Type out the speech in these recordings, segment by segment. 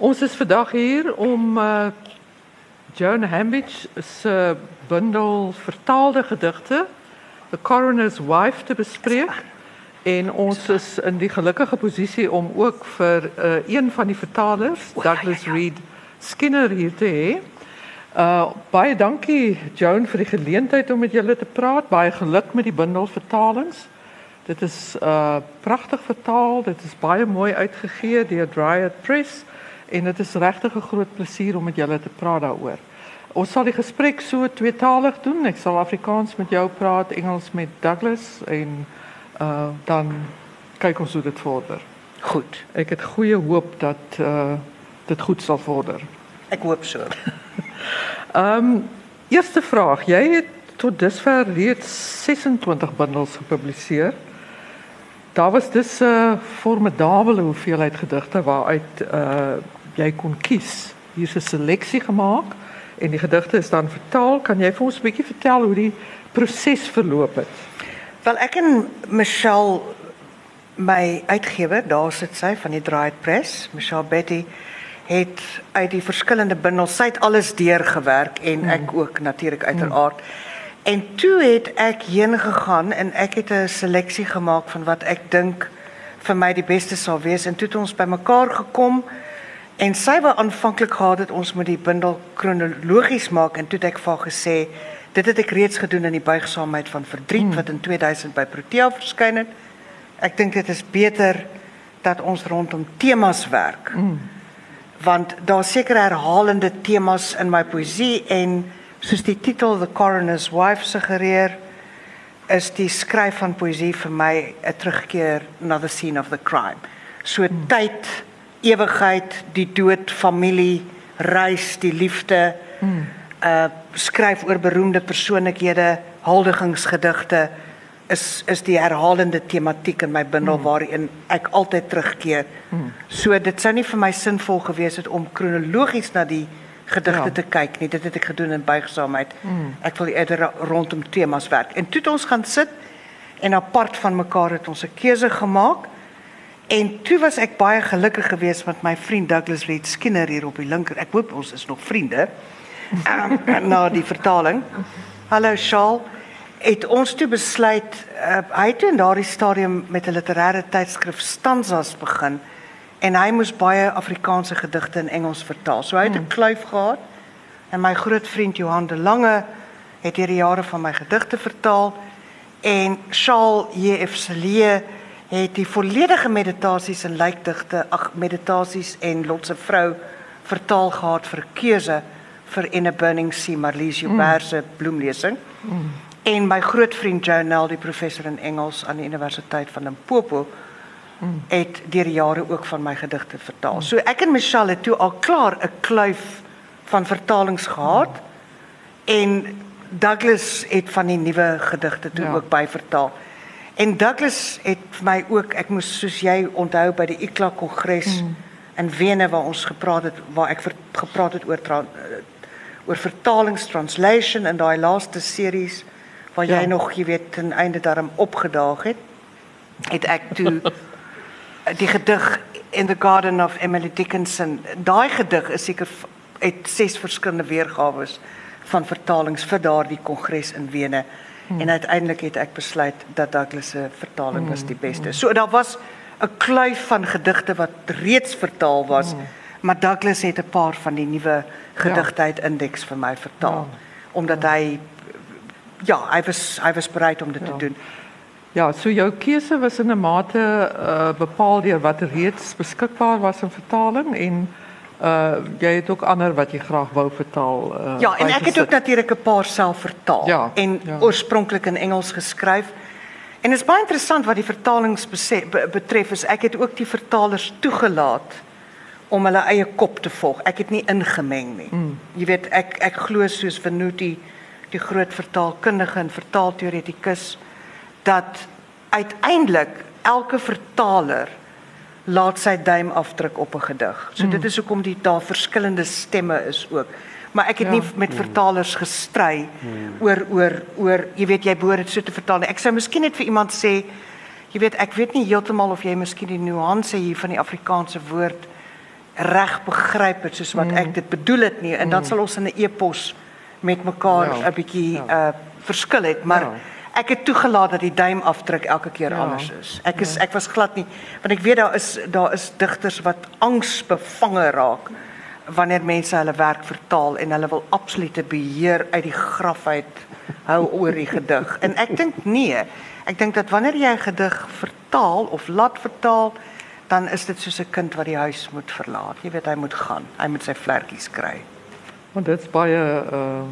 Ons is vandag hier om uh, Joan Hambidge se bundel vertaalde gedigte The Coroner's Wife te bespreek. En ons is in die gelukkige posisie om ook vir uh, een van die vertalers, Douglas Reed Skinner hier te hê. Uh baie dankie Joan vir die geleentheid om met julle te praat. Baie geluk met die bundel vertalings. Dit is uh pragtig vertaal. Dit is baie mooi uitgegee deur Dryad Press en dit is regtig 'n groot plesier om met julle te praat daaroor. Ons sal die gesprek so tweetalig doen. Ek sal Afrikaans met jou praat, Engels met Douglas en uh dan kyk ons hoe dit vorder. Goed. Ek het goeie hoop dat uh dit goed sal vorder. Ek hoop so. Ehm um, eerste vraag, jy het tot dusver reeds 26 bundels gepubliseer. Daar was dus 'n uh, formidabele hoeveelheid gedigte waaruit uh jy kon kies. Hier is 'n seleksie gemaak en die gedigte is dan vertaal. Kan jy vir ons 'n bietjie vertel hoe die proses verloop het? Wel ek en Michelle my uitgewer, daar sit sy van die Dried Press, Michelle Betty het uit die verskillende bundels sy het alles deurgewerk en ek ook natuurlik uiteraard. En toe het ek heen gegaan en ek het 'n seleksie gemaak van wat ek dink vir my die beste sal wees en toe het ons bymekaar gekom En sy wou aanvanklik gehad het ons moet die bundel kronologies maak en toe het ek vir haar gesê dit het ek reeds gedoen in die buigsaamheid van verdriet mm. wat in 2000 by Protea verskyn het. Ek dink dit is beter dat ons rondom temas werk. Mm. Want daar seker herhalende temas in my poësie en soos die titel The Coroner's Wife suggereer is die skryf van poësie vir my 'n terugkeer na the scene of the crime. So mm. tyd ewigheid, die dood, familie, reis, die liefde. Hmm. Uh skryf oor beroemde persoonlikhede, huldigingsgedigte is is die herhalende tematiek in my bundel hmm. waarin ek altyd terugkeer. Hmm. So dit sou nie vir my sinvol gewees het om kronologies na die gedigte ja. te kyk nie. Dit het ek gedoen in buigsaamheid. Hmm. Ek wil eerder rondom temas werk. En toe het ons gaan sit en apart van mekaar het ons 'n keuse gemaak. En toe was ek baie gelukkig geweest met my vriend Douglas Reed Skinner hier op die linker. Ek hoop ons is nog vriende. Um, na die vertaling. Hallo Charles. Het ons toe besluit uh, hy het in daardie stadium met 'n literêre tydskrif Stanzas begin en hy moes baie Afrikaanse gedigte in Engels vertaal. So hy het 'n hmm. kluif gehad en my groot vriend Johan de Lange het hierdie jare van my gedigte vertaal en Charles J.F. Celie het die volledige meditasies en lijkdigte, ag meditasies en Lot se vrou vertaal gehad vir keuse vir In a Burning Sea Marlies Joubert se mm. bloemlesing. Mm. En my groot vriend Jonel, die professor in Engels aan die Universiteit van Limpopo, mm. het deur jare ook van my gedigte vertaal. Mm. So ek en Michelle het toe al klaar 'n kluif van vertalings gehad mm. en Douglas het van die nuwe gedigte toe ja. ook byvertaal. En Douglas het vir my ook, ek moes soos jy onthou by die ICLA kongres mm. in Wene waar ons gepraat het waar ek ver, gepraat het oor uh, oor vertalings translation in daai laaste series waar jy ja. nog, jy weet, ten einde daarom opgedaag het. Het ek toe die gedig in the garden of Emily Dickinson. Daai gedig is seker het ses verskillende weergawe van vertalings vir daardie kongres in Wene. Hmm. En uiteindelik het ek besluit dat Douglas se vertaling was die beste. Hmm. So daar was 'n kluif van gedigte wat reeds vertaal was, hmm. maar Douglas het 'n paar van die nuwe gedigtheid indeks vir my vertaal omdat hy ja, hy was hy was bereid om dit te doen. Ja, so jou keuse was in 'n mate uh, bepaal deur wat reeds beskikbaar was in vertaling en uh jy het ook ander wat jy graag wou vertaal. Uh, ja, en ek het ook natuurlik 'n paar self vertaal ja, en ja. oorspronklik in Engels geskryf. En dit is baie interessant wat die vertalings betref is ek het ook die vertalers toegelaat om hulle eie kop te volg. Ek het nie ingemeng nie. Mm. Jy weet ek ek glo soos Venuti die groot vertaalkundige en vertaalteoretikus dat uiteindelik elke vertaler laat sy duim afdruk op 'n gedig. So mm. dit is hoekom die daar verskillende stemme is ook. Maar ek het ja. nie met vertalers gestry mm. oor oor oor jy weet jy behoort dit so te vertaal. Ek sou miskien net vir iemand sê jy weet ek weet nie heeltemal of jy miskien die nuance hier van die Afrikaanse woord reg begryp het soos wat mm. ek dit bedoel het nie en mm. dan sal ons in 'n e-pos met mekaar 'n ja. bietjie ja. uh verskil het, maar ja. Ek het toegelaat dat die duimafdruk elke keer ja. anders is. Ek is ek was glad nie want ek weet daar is daar is digters wat angsbevange raak wanneer mense hulle werk vertaal en hulle wil absolute beheer uit die graf uit hou oor die gedig. En ek dink nee. Ek dink dat wanneer jy 'n gedig vertaal of laat vertaal, dan is dit soos 'n kind wat die huis moet verlaat. Jy weet hy moet gaan. Hy moet sy vlekkies kry. Want dit's baie uh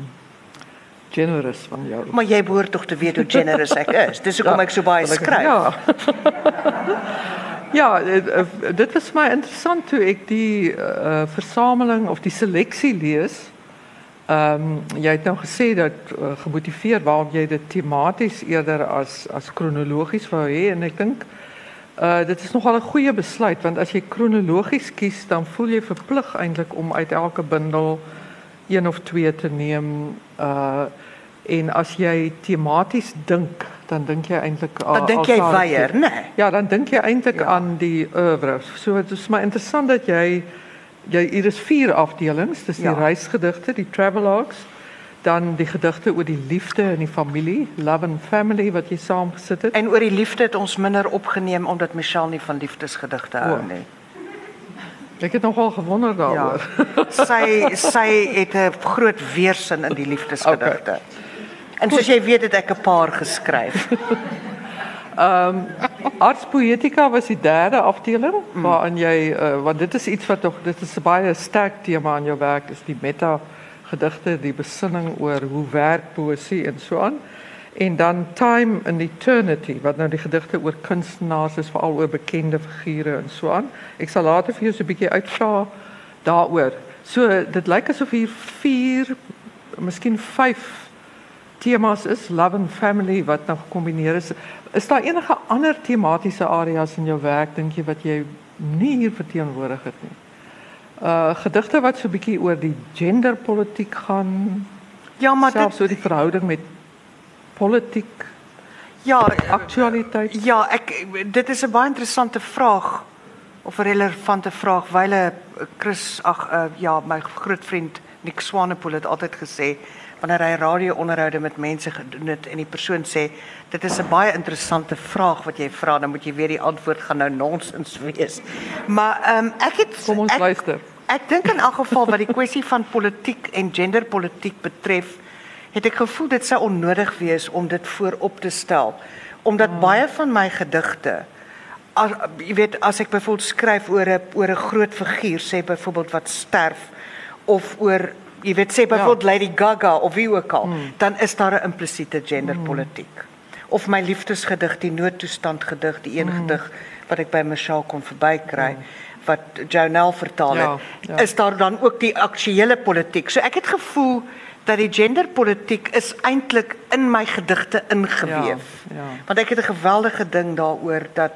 generous van jou. Maar jy behoort tog te hoe generous is. Dis hoekom ja, ek so baie skryf. Ja. Ja, eh, eh, dit was my interessant toe ek die uh, versameling of die seleksie lees. Um, jy het nou gesê dat uh, gemotiveer waarom jy dit tematies eerder as as kronologies wou hê en ek dink uh dit is nogal 'n goeie besluit want as jy kronologies kies dan voel jy verplig eintlik om uit elke bundel een of twee te neem uh en as jy tematies dink dan dink jy eintlik dan dink jy weier, né? Nee. Ja, dan dink jy eintlik ja. aan die oeuvre. So dit is maar interessant dat jy jy hier is vier afdelings, dis die ja. reisgedigte, die travelogues, dan die gedigte oor die liefde en die familie, love and family wat jy saamgesit het. En oor die liefde het ons minder opgeneem omdat Michelle nie van liefdesgedigte hou nie. Ek het nogal gewonder daaroor. Ja. Sy sy het 'n groot weerstand in die liefdesgedigte. Okay. En soos jy weet het ek 'n paar geskryf. Ehm um, Arts Poetica was die derde afdeling mm. waarin jy uh, want dit is iets wat tog dit is 'n baie sterk tema in jou werk is die meta gedigte, die besinning oor hoe werk poesie en so aan. En dan Time and Eternity wat nou die gedigte oor kunstenaars is veral oor bekende figure en so aan. Ek sal later vir jou so 'n bietjie uitvra daaroor. So dit lyk asof hier 4 miskien 5 temas is love and family wat nou gekombineer is. Is daar enige ander tematiese areas in jou werk dink jy wat jy nie hier verteenwoordig het nie? Uh gedigte wat so 'n bietjie oor die genderpolitiek gaan. Ja, maar dit so die verhouding met politiek. Ja, aktualiteit. Ja, ek dit is 'n baie interessante vraag of 'n relevante vraag wyle Chris ag uh, ja, my groot vriend Nick Swanepoel het altyd gesê wanneer hy radio-onderhoude met mense gedoen het en die persoon sê dit is 'n baie interessante vraag wat jy vra dan moet jy weet die antwoord gaan nou nonsens wees. Maar ehm um, ek het Kom ons ek, luister. Ek dink in elk geval wat die kwessie van politiek en genderpolitiek betref, het ek gevoel dit sou onnodig wees om dit voorop te stel omdat hmm. baie van my gedigte as jy weet as ek byvoorbeeld skryf oor 'n oor 'n groot figuur sê byvoorbeeld wat sterf of oor jy weet sê byvoorbeeld ja. Lady Gaga of wie ook al, hmm. dan is daar 'n implisiete genderpolitiek. Hmm. Of my liefdesgedig, die noodtoestand gedig, die een hmm. gedig wat ek by Michelle kon verbykry hmm. wat Jonel vertaal het, ja, ja. is daar dan ook die aktuele politiek. So ek het gevoel dat die genderpolitiek is eintlik in my gedigte ingeweef. Ja, ja. Want ek het 'n geweldige ding daaroor dat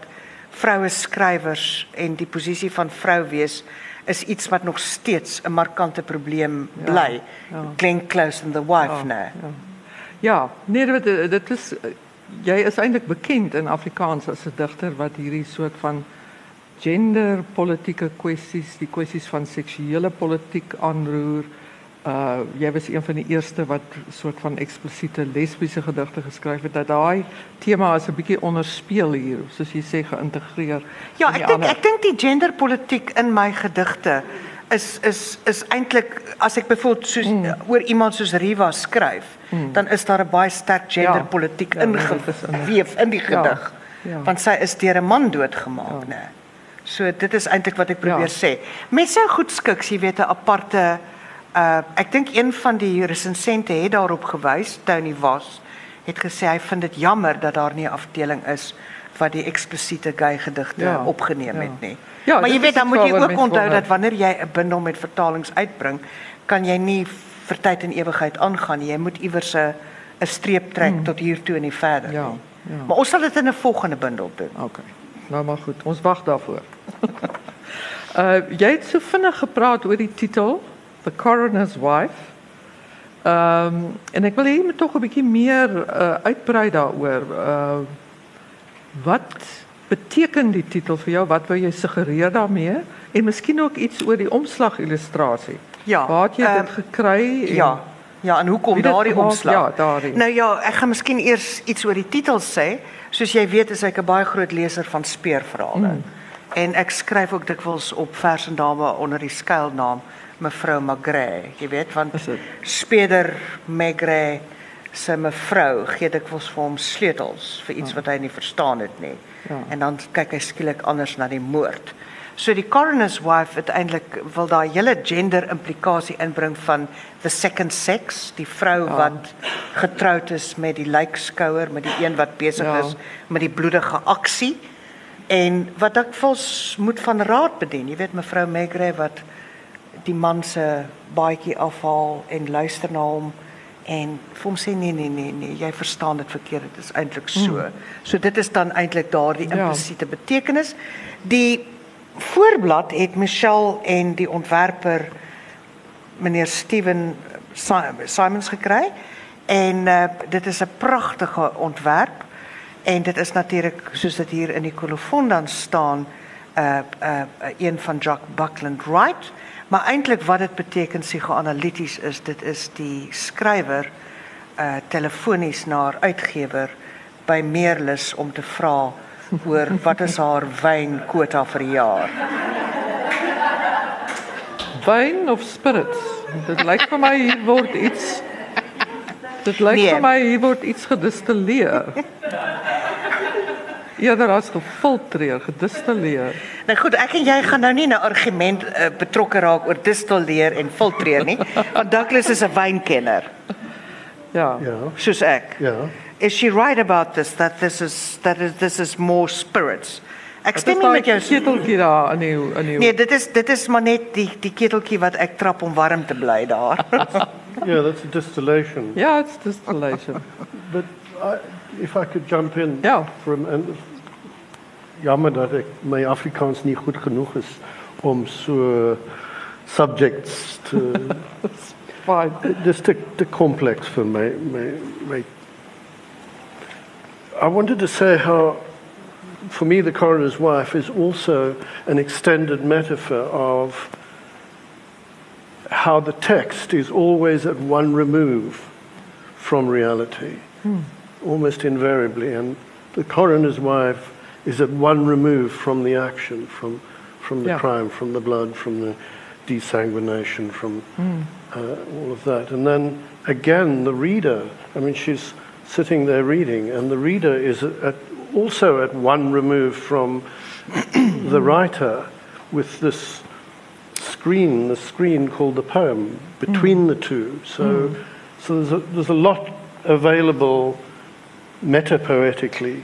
vroue skrywers en die posisie van vrou wees is iets wat nog steeds 'n markante probleem bly. Ja, ja. Glenn Close and the wife ja, nou. Ja. ja, nee dit dit is jy is eintlik bekend in Afrikaans as 'n digter wat hierdie soort van genderpolitieke kwessies, die kwessies van seksuele politiek aanroer uh jy was een van die eerste wat soort van eksplisiete lesbiese gedigte geskryf het dat daai tema is 'n bietjie onderspeel hier soos jy sê geïntegreer. Ja, ek dink ek dink die genderpolitiek in my gedigte is is is eintlik as ek byvoorbeeld soos mm. oor iemand soos Riva skryf, mm. dan is daar 'n baie sterk genderpolitiek ja, ja, ingeweef in die gedig. Ja, ja. Want sy is deur 'n man doodgemaak, ja. né? So dit is eintlik wat ek probeer ja. sê. Met sy goedskiks, jy weet 'n aparte Uh ek dink een van die resensente het daarop gewys, Tony Was, het gesê hy vind dit jammer dat daar nie 'n afdeling is wat die eksplisiete gay gedigte ja, opgeneem ja. het nie. Ja, maar jy weet dan moet jy ook onthou dat wanneer jy 'n bundel met vertalings uitbring, kan jy nie vir tyd en ewigheid aangaan. Jy moet iewers 'n 'n streep trek hmm. tot hier toe en nie verder ja, nie. Ja. Maar ons sal dit in 'n volgende bundel doen. OK. Nou maar goed, ons wag daarvoor. uh jy het so vinnig gepraat oor die titel The Coroner's Wife. Ehm um, en ek wil hê jy moet tog 'n bietjie meer uh, uitbrei daaroor. Uh wat beteken die titel vir jou? Wat wil jy suggereer daarmee? En miskien ook iets oor die omslagillustrasie. Ja, Waar het jy ehm, dit gekry? En, Ja. Ja, en hoekom Wie dit daardie omslag? Ja, daardie. Nou ja, ek gaan miskien eers iets oor die titel sê. Soos jy weet, is ek 'n baie groot leser van speurverhale. Mm. En ek skryf ook dikwels op vers en dame onder die skuilnaam mevrou Magre. Jy weet, want dit? Speder Magre se mevrou gee dikwels vir hom sleutels vir iets wat hy nie verstaan het nie. Ja. En dan kyk hy skielik anders na die moord. So die coroner's wife uiteindelik wil daai hele gender implikasie inbring van the second sex, die vrou Ja. wat getroud is met die lijkskouer, met die een wat besig Ja. is met die bloedige aksie en wat ek vals moet van raad bedien. Jy weet mevrou Megre wat die man se baadjie afhaal en luister na hom en vir hom sê nee nee nee nee, jy verstaan dit verkeerd, dit is eintlik so. Hmm. So dit is dan eintlik daardie Ja. implisiete betekenis. Die voorblad het Michelle en die ontwerper meneer Steven Si- Simons gekry en uh, dit is 'n pragtige ontwerp en dit is natuurlik soos dit hier in die kolofon dan staan uh uh een van Jack Buckland Wright maar eintlik wat dit beteken psigoanalities is dit is die skrywer uh telefonies na haar uitgewer by Meerlus om te vra oor wat is haar wynkwota vir die jaar. Wyn of spirits? Dit lyk vir my hier word iets Dit lyk Nee. vir my hier word iets gedistilleer. Eerder as gefiltreer, gedistilleer. Nou goed, ek en jy gaan nou nie 'n argument uh, betrokke raak oor distilleer en filtreer nie, want Douglas is 'n wynkenner, Ja. Ja, soos ek. ja. Is she right about this that this is that is this is more spirits? Ek stem is nie met jou keteltjie daar in die in die Nee, dit is dit is maar net die die keteltjie wat ek trap om warm te bly daar. Yeah, that's a distillation. Ja, it's distillation. But I, if I could jump in Ja. from and jammer dat ek my Afrikaans nie goed genoeg is om so subjects te Fine. dis te te complex vir my my my I wanted to say how for me the coroner's wife is also an extended metaphor of how the text is always at one remove from reality, hmm. almost invariably. And the coroner's wife is at one remove from the action, from, from the Yeah. crime, from the blood, from the desanguination, from mm. uh, all of that. And then again, the reader, I mean, she's sitting there reading, and the reader is at, at, also at one remove from the writer with this screen, the screen called the poem, mm. between the two. So, mm. so there's, a, there's a lot available metapoetically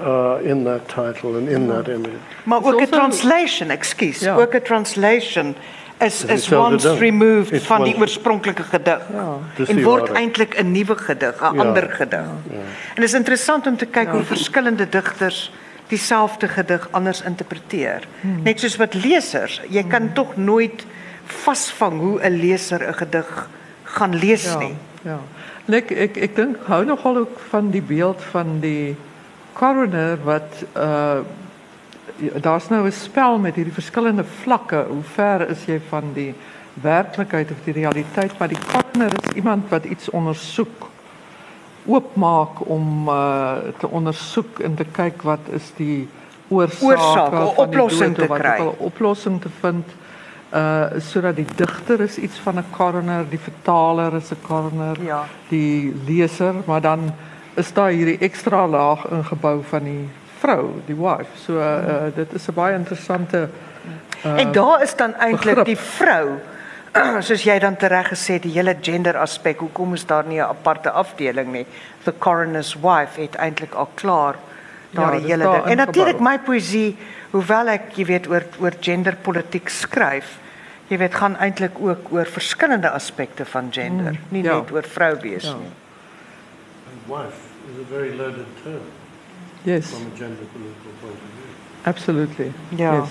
uh, in that title and in that image. Maar ook 'n translation, ekskuus, Ja. ook 'n translation is is once removed It's van die oorspronklike gedig. Ja. En word eintlik 'n nuwe gedig, 'n Ja. ander gedig. En dit is interessant om te kyk hoe verskillende digters dieselfde gedig anders interpreteer. Net soos wat lesers, jy kan tog nooit vasvang hoe 'n leser 'n gedig gaan lees Ja. nie. Ja. En ek ek dink hou nogal ook van die beeld van die coroner wat uh daar's nou 'n spel met hierdie verskillende vlakke. Hoe ver is jy van die werklikheid of die realiteit? Maar die coroner is iemand wat iets ondersoek. Oopmaak om uh te ondersoek en te kyk wat is die oorsake Oorsaak, 'n van die oplossing dood, te kry. 'n oplossing te vind uh sodat die digter is iets van 'n coroner, die vertaler is 'n coroner, Ja. die leser, maar dan is daar hierdie ekstra laag ingebou van die vrou, die wife. So uh, uh dit is 'n baie interessante Uh, en daar is dan eintlik die vrou soos jy dan tereg gesê die hele gender aspek. Hoekom is daar nie 'n aparte afdeling nie? The coroner's wife het eintlik al klaar daardie dis hele daar ding. En natuurlik my poësie, hoewel ek jy weet oor oor genderpolitiek skryf, jy weet gaan eintlik ook oor verskillende aspekte van gender, mm, nie ja. net oor vrou wees Ja. nie. Wife is a very loaded term yes, from a gender political point of view. absolutely. Ja. Yes.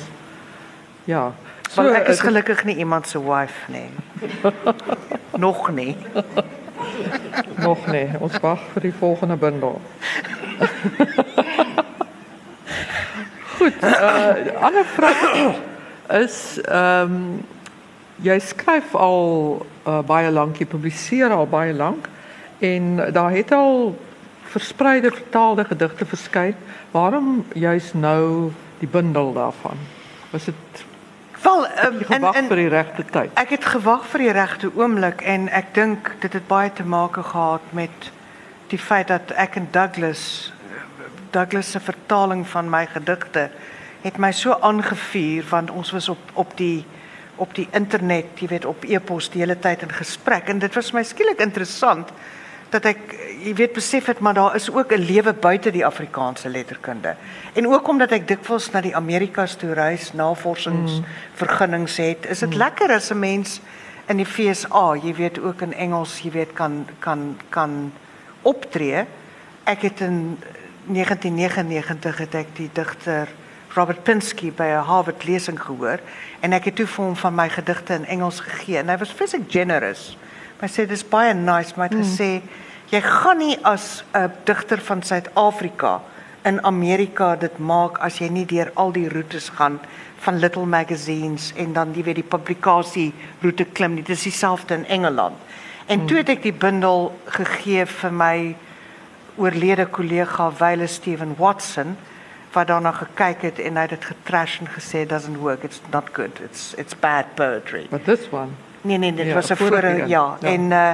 Ja. So Want ek is uh, gelukkig nie iemand se wife nie. Nog nie. nog nee, ons wag vir die volgende bundel. Goed, uh ander vraag is ehm um, jy skryf al uh, baie lank, jy publiseer al baie lank en daar het al verspreide vertaalde gedigte verskyn. Waarom juis nou die bundel daarvan? Was dit Wel, um, gewag vir die regte tyd? Ek het gewag vir die regte oomblik en ek dink dit het baie te maak gehad met die feit dat ek en Douglas Douglas se vertaling van my gedigte het my so aangevuur want ons was op op die op die internet, jy weet op e-pos die hele tyd in gesprek en dit was my skielik interessant dat ek jy weet besef het maar daar is ook 'n lewe buite die Afrikaanse letterkunde. En ook omdat ek dikwels na die Amerikas toe reis, navorsingsvergunnings het, is dit mm. lekker as 'n mens in die FSA, jy weet ook in Engels, jy weet kan kan kan optree. Ek het in 1999 het ek die digter Robert Pinsky by 'n Harvard lesing gehoor en ek het toe vir hom van my gedigte in Engels gegee en hy was fisiek generous. Hy sê dis baie nice maar hy sê jy gaan nie as 'n digter van Suid-Afrika in Amerika dit maak as jy nie deur al die roetes gaan van little magazines en dan die weer die publikasie roete klim nie. Dis dieselfde in Engeland. En toe het ek die bundel gegee vir my oorlede kollega Wyle Steven Watson wat daarna gekyk het en hy het dit getrash en gesê doesn't work it's not good it's it's bad poetry. But this one. Nee nee, dit ja, was 'n vorige ja, ja en uh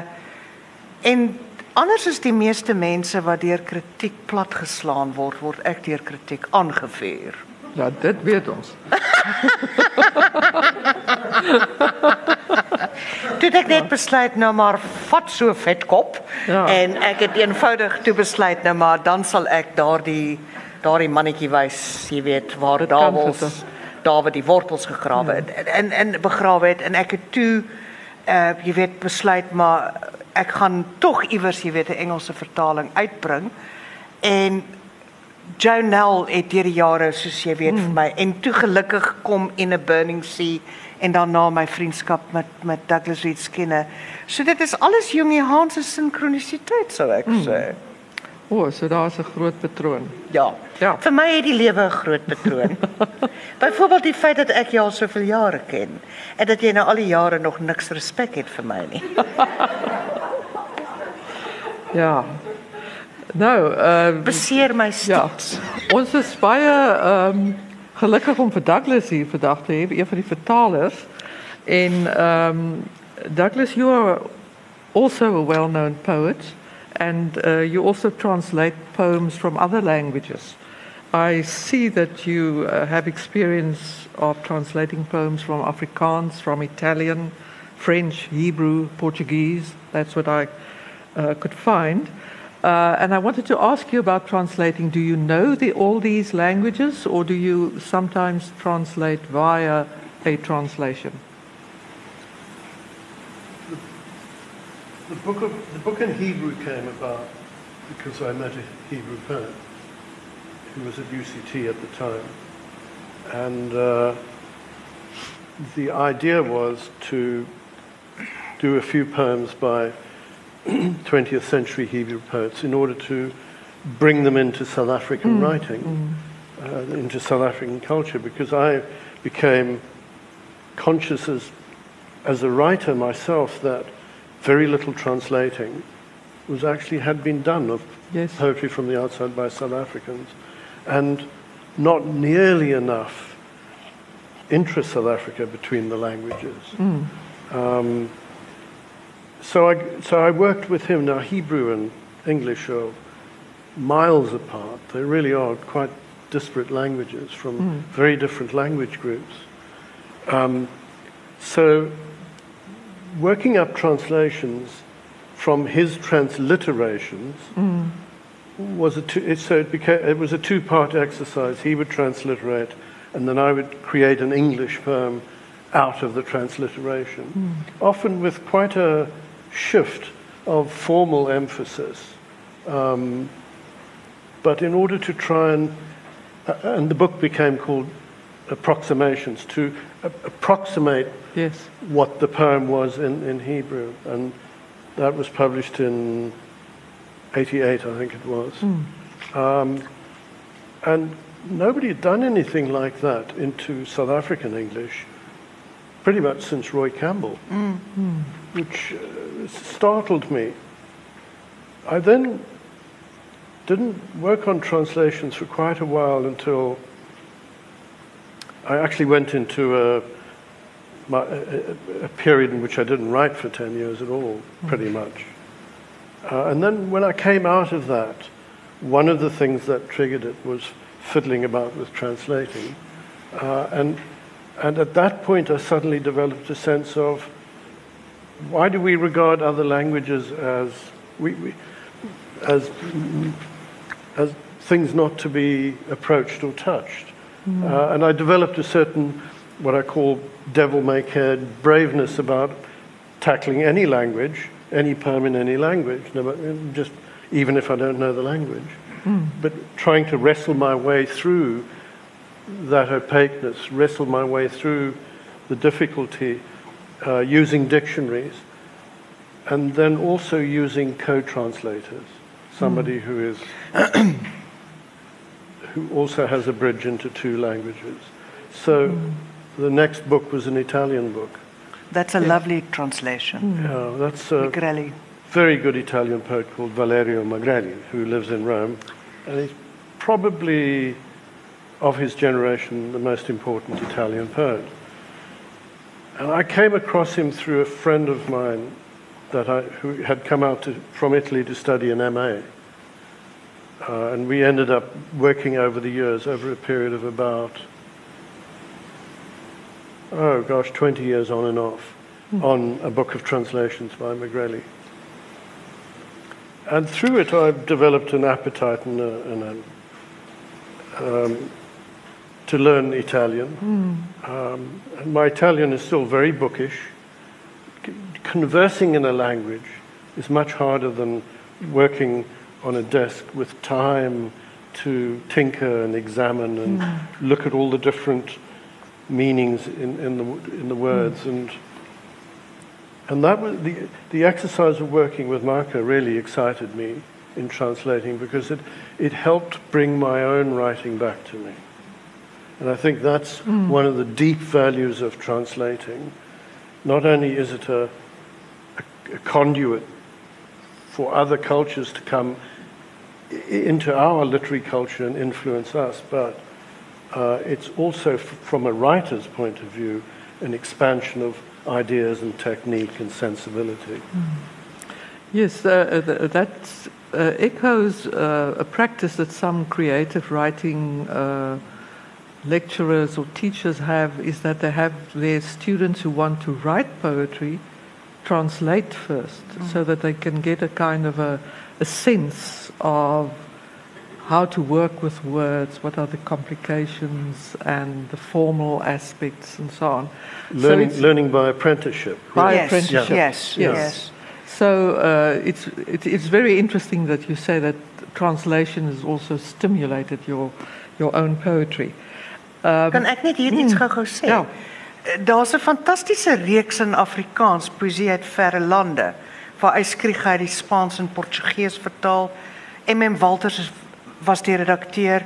en anders is die meeste mense wat deur kritiek platgeslaan word, word ek deur kritiek aangevuur. Ja, dit weet ons. Toe ek net besluit nou maar vat so vetkop ja. en ek het eenvoudig toe besluit nou maar dan sal ek daardie daardie mannetjie wys, jy weet, waar Dawid Dawid die wortels gegrawe het ja. en en begrawe het en ek het toe uh jy weet besluit maar ek gaan tog iewers jy weet 'n Engelse vertaling uitbring en Jonel het deur die jare soos jy weet mm. vir my en toe gelukkig kom in 'n burning sea en daarna my vriendskap met met Douglas Reed Skinner. So dit is alles Jungie Hans se sinkronisiteit sou ek mm. sê. O, oh, so daar's 'n groot patroon. Ja. Ja. Vir my het die lewe 'n groot patroon. Byvoorbeeld die feit dat ek jou al soveel jare ken en dat jy nou al die jare nog niks respek het vir my nie. ja. Nou, ehm uh, beseer my steeds. Ja. Ons is baie ehm um, gelukkig om vir Douglas hier vandag te hê, een van die vertalers. En um, Douglas, you are also a well-known poet and uh, you also translate poems from other languages. I see that you uh, have experience of translating poems from Afrikaans, from Italian, French, Hebrew, Portuguese. That's what I uh, could find. Uh, and I wanted to ask you about translating. Do you know the, all these languages, or do you sometimes translate via a translation? The, the book, of, the book in Hebrew came about because I met a Hebrew poet who was at UCT at the time. And uh, the idea was to do a few poems by 20th century Hebrew poets in order to bring them into South African mm. writing, mm. Uh, into South African culture, because I became conscious as, as a writer myself that very little translating was actually had been done of yes. poetry from the outside by South Africans, and not nearly enough intra-South Africa between the languages. Mm. Um, so I, so I worked with him. Now, Hebrew and English are miles apart. They really are quite disparate languages from mm. very different language groups. Um, so, working up translations from his transliterations mm. was a two, it, so it, became, it was a two-part exercise. He would transliterate, and then I would create an English poem out of the transliteration, mm. often with quite a shift of formal emphasis. Um, but in order to try and, uh, and the book became called Approximations, to approximate yes. what the poem was in, in Hebrew. And that was published in 88, I think it was. Mm. Um, and nobody had done anything like that into South African English pretty much since Roy Campbell, which uh, startled me. I then didn't work on translations for quite a while until I actually went into a, my, a, a period in which I didn't write for 10 years at all, pretty much. Uh, and then when I came out of that, one of the things that triggered it was fiddling about with translating. Uh, and, and at that point, I suddenly developed a sense of why do we regard other languages as, we, we, as, as things not to be approached or touched? Uh, and I developed a certain, what I call devil may care braveness about tackling any language, any poem in any language, just even if I don't know the language. But trying to wrestle my way through that opaqueness, wrestle my way through the difficulty uh, using dictionaries, and then also using co-translators, somebody who is who also has a bridge into two languages. So the next book was an Italian book. That's a lovely translation. Yeah, that's a Magrelli. very good Italian poet called Valerio Magrelli, who lives in Rome, and he's probably of his generation the most important Italian poet. And I came across him through a friend of mine that I, who had come out to, from Italy to study an MA. Uh, and we ended up working over the years, over a period of about, oh gosh, 20 years on and off, on a book of translations by Magrelli. And through it, I've developed an appetite and, a, and a, um, to learn Italian. Hmm. Um, and my Italian is still very bookish. C- Conversing in a language is much harder than working on a desk with time to tinker and examine and hmm. look at all the different meanings in, in, the, in the words. Hmm. And, and that was the, the exercise of working with Marco really excited me in translating because it, it helped bring my own writing back to me. And I think that's one of the deep values of translating. Not only is it a, a, a conduit for other cultures to come into our literary culture and influence us, but uh, it's also, from a writer's point of view, an expansion of ideas and technique and sensibility. Yes, uh, th- that uh, echoes uh, a practice that some creative writing uh, lecturers or teachers have is that they have their students who want to write poetry translate first so that they can get a kind of a, a sense of how to work with words, what are the complications and the formal aspects and so on. Learning, it's- learning by apprenticeship. By yes, apprenticeship. yes, Yes. yes. So uh, it's, it, it's very interesting that you say that translation has also stimulated your, your own poetry. Kan ek net hier iets gou-gou sê? Ja. Daar's 'n fantastiese reeks in Afrikaans, Poesie uit verre lande, waar Yskrieg uit die Spaans en Portugees vertaal. MM Walters was die redakteur,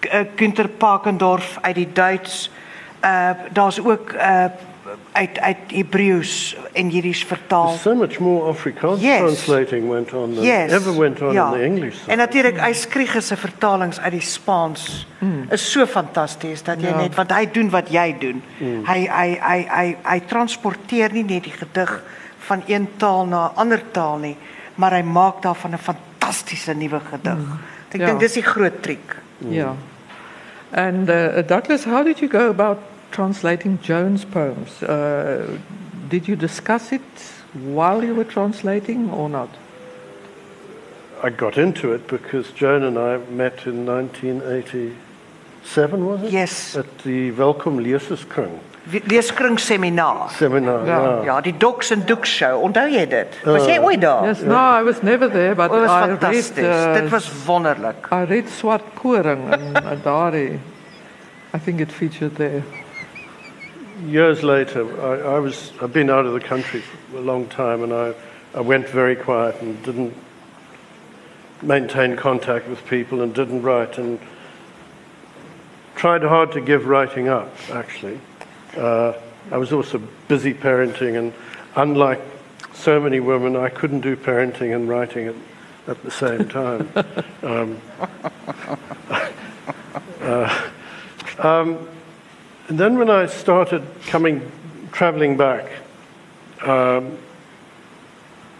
eh, Günter Pakendorf uit die Duits. Uh daar's ook uh uit uit Hebreëus en Jiddisch vertaal. So much more Afrikaans Yes. translating went on than Yes. ever went on ja. in the English side. En natuurlik Yskrieg se vertalings uit die Spaans is so fantasties dat jy Ja. net want hy doen wat jy doen. Hy hy hy hy hy transporteer nie net die gedig van een taal na 'n ander taal nie, maar hy maak daarvan 'n fantastiese nuwe gedig. Ek Ja. dink dis die groot triek. Yeah. And uh, Douglas, how did you go about translating Joan's poems? Uh, did you discuss it while you were translating or not? I got into it because Joan and I met in 1987, was it? Yes. At the Welkom Leserskring Wie- Leeskring seminar. seminar. Ja. Yeah. Ja, die Docs en Doek show. Onthou jy dit? Was jy ooit daar? Yes, no, I was never there, but Oh, dit was I fantasties. read. Dit was wonderlik. I read Swart Koring and Adari. I think it featured there. Years later, I, I was, I've been out of the country for a long time and I, I went very quiet and didn't maintain contact with people and didn't write. And tried hard to give writing up, actually. Uh, I was also busy parenting, and unlike so many women, I couldn't do parenting and writing at, at the same time. um, uh, um, and then when I started coming, traveling back, um,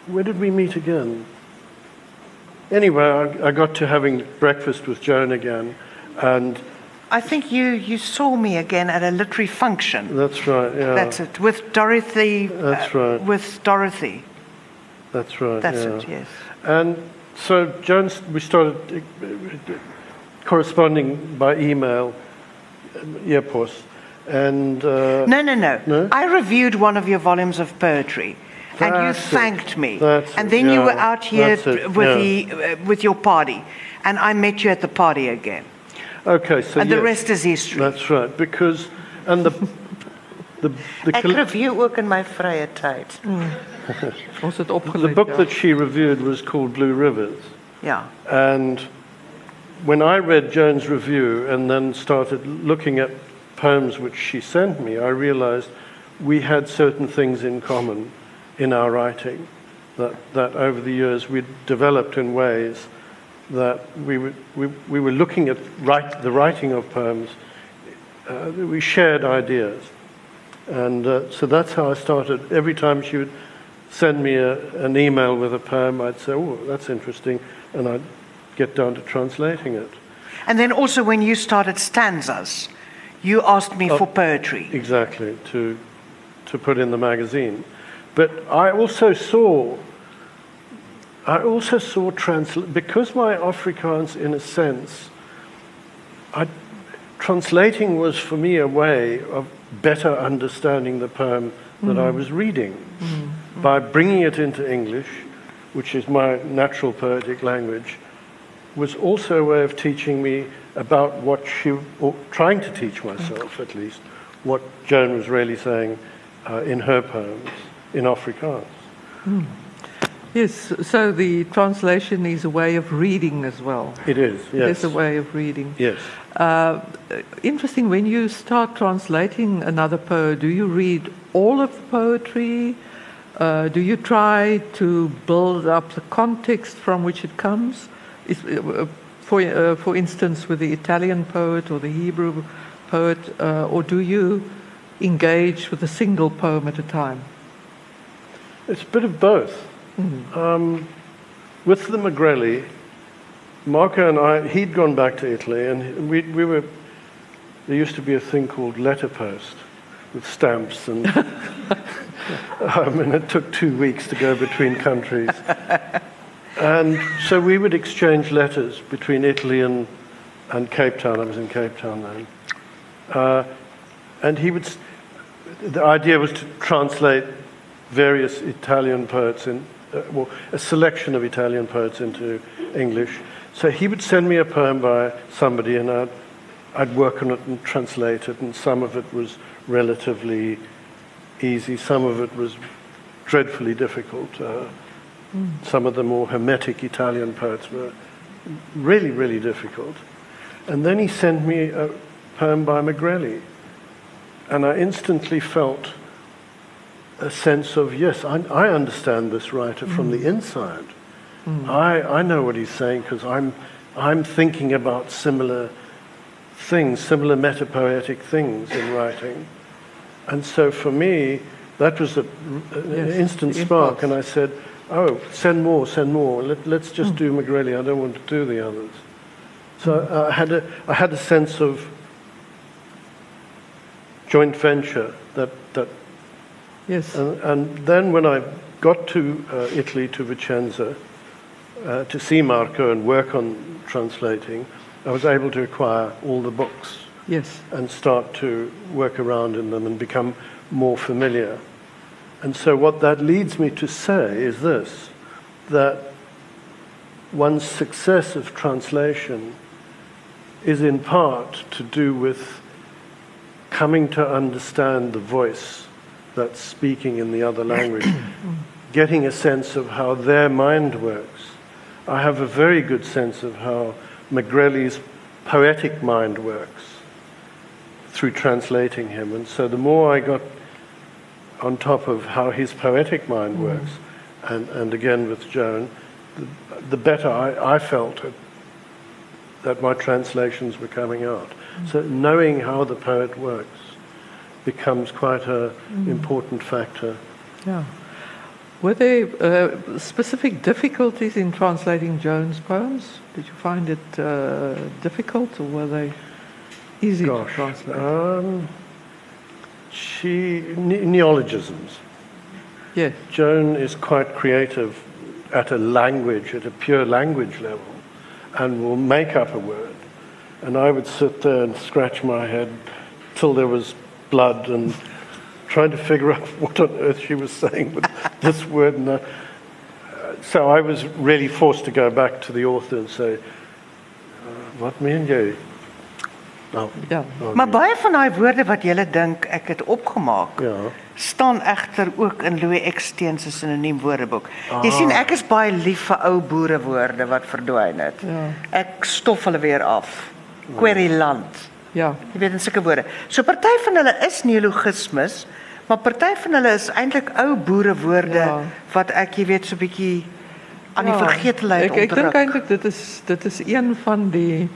where did we meet again? Anyway, I, I got to having breakfast with Joan again, and I think you, you saw me again at a literary function. that's right. Yeah, That's it. With Dorothy. That's uh, right. With Dorothy. That's right. That's yeah. it, yes. And so Joan, we started uh, corresponding by email, um, Epos, and uh, No, no, no, No? I reviewed one of your volumes of poetry. and you That's it. thanked me. That's and it, then you yeah. were out here That's with, yeah. the, uh, with your party. And I met you at the party again. okay, so and the rest is history. That's right, because and the the the, Ek review ook in my vrye tyd. Ons het the book that she reviewed was called Blue Rivers, Yeah. and when I read Joan's review and then started looking at poems which she sent me, I realized we had certain things in common in our writing that, that over the years we'd developed in ways that we were, we, we were looking at write, the writing of poems, uh, we shared ideas. And uh, so that's how I started. Every time she would send me a, an email with a poem, I'd say, oh, that's interesting, and I'd get down to translating it. And then also when you started stanzas, you asked me oh, for poetry. Exactly, to, to put in the magazine. But I also saw, I also saw transl- because my Afrikaans, in a sense, I, translating was for me a way of better understanding the poem that I mm. was reading mm. Mm. by bringing it into English, which is my natural poetic language, was also a way of teaching me about what she, or trying to teach myself at least, what Joan was really saying uh, in her poems in Afrikaans. Yes, so the translation is a way of reading as well. It is, It yes. is a way of reading. Yes. Uh, interesting, when you start translating another poet, do you read all of the poetry? Uh, do you try to build up the context from which it comes? Is, uh, for, uh, for instance, with the Italian poet or the Hebrew poet, uh, or do you engage with a single poem at a time? It's a bit of both. Um, with the Magrelli, Marco and I, he'd gone back to Italy, and we, we were, there used to be a thing called letterpost with stamps, and um, and it took two weeks to go between countries. And so we would exchange letters between Italy and, and Cape Town. I was in Cape Town then. Uh, and he would, the idea was to translate various Italian poets in, uh, well, a selection of Italian poets into English. So he would send me a poem by somebody, and I'd, I'd work on it and translate it, and some of it was relatively easy, some of it was dreadfully difficult. Uh, Some of the more hermetic Italian poets were really, really difficult. And then he sent me a poem by Magrelli, and I instantly felt a sense of yes, I, I understand this writer from the inside. I, I know what he's saying because I'm, I'm thinking about similar things, similar metapoetic things in writing. And so for me, that was a, an Yes, instant spark, and I said, oh, send more, send more. Let, let's just do Magrelli. I don't want to do the others. So uh, I, had a, I had a sense of joint venture that, that Yes. and, and then when I got to uh, Italy, to Vicenza, uh, to see Marco and work on translating, I was able to acquire all the books Yes. and start to work around in them and become more familiar. And so, what that leads me to say is this that one's success of translation is in part to do with coming to understand the voice that's speaking in the other language, getting a sense of how their mind works. I have a very good sense of how Magrelli's poetic mind works. through translating him. And so the more I got on top of how his poetic mind works, and, and again with Joan, the, the better I, I felt at, that my translations were coming out. So knowing how the poet works becomes quite an important factor. Yeah. Were there uh, specific difficulties in translating Joan's poems? Did you find it uh, difficult or were they easy to translate? um, she ne- neologisms. yes. Joan is quite creative at a language, at a pure language level, and will make up a word. And I would sit there and scratch my head till there was blood and trying to figure out what on earth she was saying with this word. And that. So I was really forced to go back to the author and say, uh, What meen jy? Nou, Ja. nou, Maar baie van daai woorde wat jy dink ek het opgemaak, Ja. staan egter ook in Louis Eksteen se sinoniem woordeboek. Jy Ah. sien ek is baie lief vir ou boerewoorde wat verdwyn het. Ja. Ek stof hulle weer af. Queryland. Ja. Jy weet in sulke woorde. So party van hulle is neologismes, maar party van hulle is eintlik ou boerewoorde Ja. wat ek jy weet so 'n bietjie aan die Ja, vergetelheid Ek ek dink eintlik dit is dit is een van die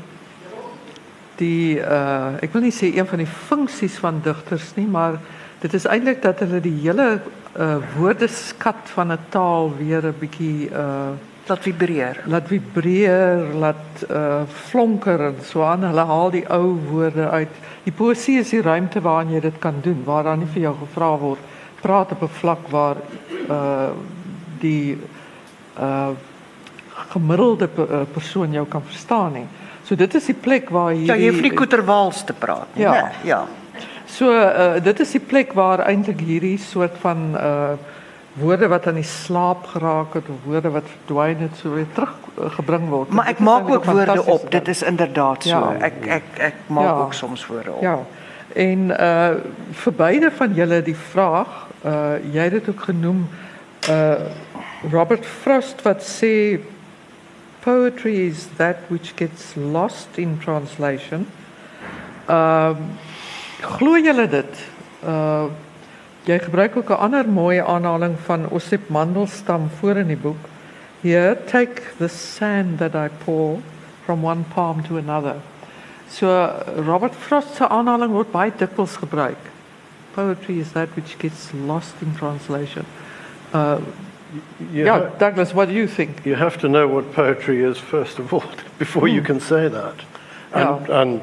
die uh ek wil nie sê een van die funksies van digters nie, maar dit is eintlik dat hulle die hele uh woordeskat van 'n taal weer 'n bietjie uh laat vibreer. laat vibreer, laat uh flonker en so aan. Hulle haal die ou woorde uit. Die poesie is die ruimte waarin jy dit kan doen, waar dan nie vir jou gevra word praat op 'n vlak waar uh die uh gemiddelde pe- uh, persoon jou kan verstaan nie. So dit is die plek waar Ja, jy hoef nie hierdie koeterwaals te praat nie. Ja. né? ja. So uh, dit is die plek waar eintlik hierdie soort van uh woorde wat aan die slaap geraak het of woorde wat verdwyn het so weer teruggebring word. Maar ek maak ook woorde op. Dit ding. is inderdaad so. Ja. Ek ek ek maak Ja. ook soms woorde op. Ja. En uh vir beide van julle die vraag, uh jy het dit ook genoem uh Robert Frost wat sê poetry is that which gets lost in translation. Um glo julle dit? Uh jy gebruik ook 'n ander mooi aanhaling van Osip Mandelstam voor in die boek. Here, take the sand that I pour from one palm to another. So Robert Frost se aanhaling word baie dikwels gebruik. Poetry is that which gets lost in translation. Uh yeah, ha- Douglas, what do you think? You have to know what poetry is first of all before you hmm. can say that. And, and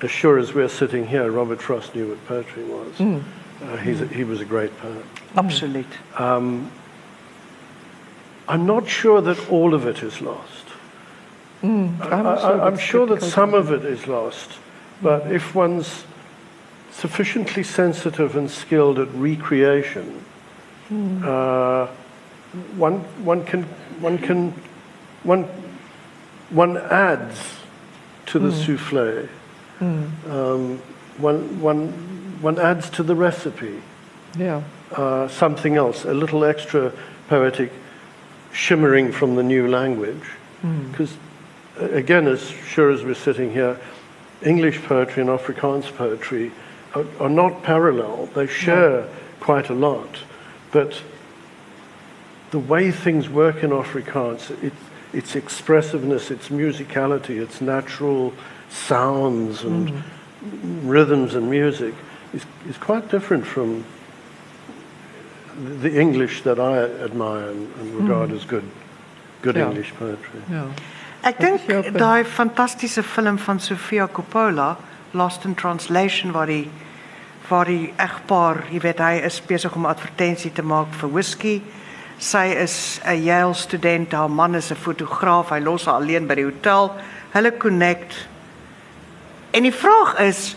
as sure as we're sitting here, Robert Frost knew what poetry was. Hmm. Uh, he's a, he was a great poet. Absoluut. Um, I'm not sure that all of it is lost. Hmm. I'm I, also I, I'm sure that skeptical. some of it is lost, but if one's sufficiently sensitive and skilled at recreation, uh, one, one can, one can, one, one adds to the souffle. Um, one, one, one adds to the recipe Yeah. uh, something else, a little extra poetic shimmering from the new language. Because, again, as sure as we're sitting here, English poetry and Afrikaans poetry are, are not parallel. They share quite a lot. But the way things work in Afrikaans, it, its expressiveness, its musicality, its natural sounds and rhythms and music is, is quite different from the English that I admire and, and regard as good, good Yeah. English poetry. Ja. Ek Wat is dink daai fantastiese film van Sofia Coppola, Lost in Translation waar die waar die egpaar, jy weet hy is besig om advertensie te maak vir whisky. Sy is 'n Yale student, haar man is 'n fotograaf, hy los haar alleen by die hotel. Hulle connect. En die vraag is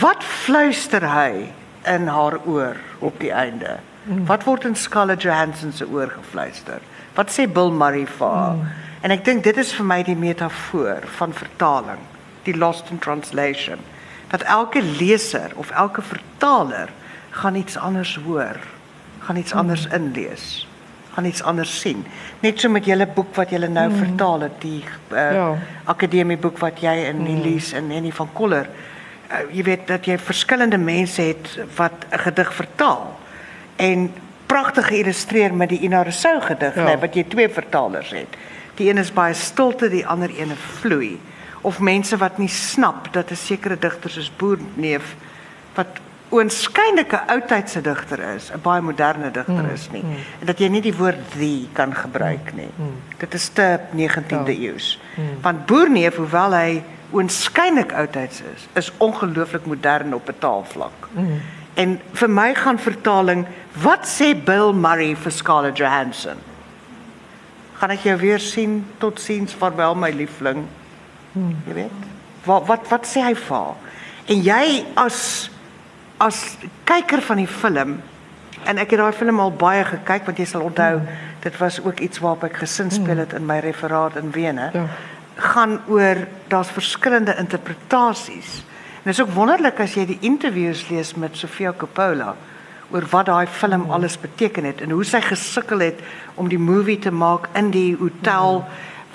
wat fluister hy in haar oor op die einde? Wat word in Scarlett Johansson se oor gefluister? Wat sê Bill Murray vir haar? En ek dink dit is vir my die metafoor van vertaling, die lost in translation. Dat elke leser of elke vertaler gaan iets anders hoor, gaan iets anders inlees, gaan iets anders sien. Net so met julle boek wat julle nou vertaal het, die uh, Ja. akademieboek wat jy en Elise en Henny van Koller uh, jy weet dat jy verskillende mense het wat 'n gedig vertaal en pragtig geïllustreer met die Ina Rousseau gedig, Ja. nee, wat jy twee vertalers het. Die een is baie stilte, die ander een vloei. Of mense wat nie snap dat 'n sekere digter soos Boerneef wat oënskynlike oudtydse digter is, 'n baie moderne digter Hmm, is nie. En dat jy nie die woord the kan gebruik nie. Dit is te 19de Ja. eeus. Want Boerneef, hoewel hy oënskynlik oudtyds is, is ongelooflik modern op 'n taalvlak. En vir my gaan vertaling, wat sê Bill Murray vir Scarlett Johansson? Gaan ek jou weer sien? Totsiens, vaarwel my liefling. Jy weet? Wat wat wat sê hy vir haar? En jy as as kyker van die film en ek het daai film al baie gekyk want jy sal onthou dit was ook iets waarop ek gesin speel het in my referaat in Wene. Ja. gaan oor daar's verskillende interpretasies. En dit is ook wonderlik as jy die interviews lees met Sofia Coppola oor wat daai film alles beteken het en hoe sy gesukkel het om die movie te maak in die hotel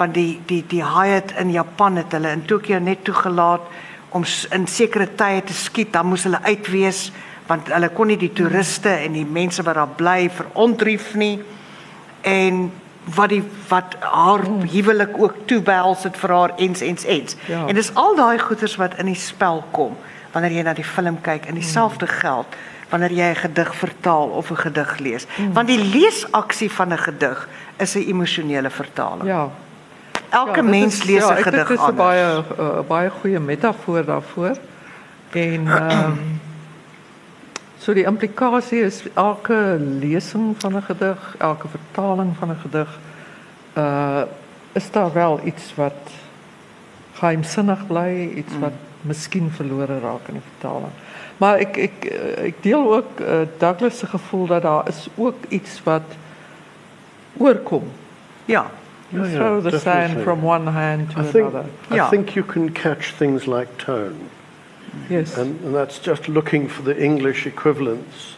want die die die Hyatt in Japan het hulle in Tokio net toegelaat om in sekere tye te skiet, dan moes hulle uitwees want hulle kon nie die toeriste en die mense wat daar bly verontrief nie en wat die wat haar huwelik ook toebehels het vir haar ens ens ens. Ja. En dis al daai goeters wat in die spel kom wanneer jy na die film kyk en dieselfde geld wanneer jy 'n gedig vertaal of 'n gedig lees. Want die leesaksie van 'n gedig is 'n emosionele vertaling. Ja. Elke Ja, mens is- lees 'n ja, gedig Dit is 'n anders. baie uh, baie goeie metafoor daarvoor. En ehm so die implikasie is elke lesing van 'n gedig, elke vertaling van 'n gedig uh is daar wel iets wat geheimsinnig bly, iets wat miskien verlore raak in die vertaling. Maar ek ek eh, ek deel ook uh, Douglas se gevoel dat daar is ook iets wat oorkom. Ja. You Ja, ja, throw the sand from one hand to I think, another. I think you can catch things like tone, Yes. and, and that's just looking for the English equivalents.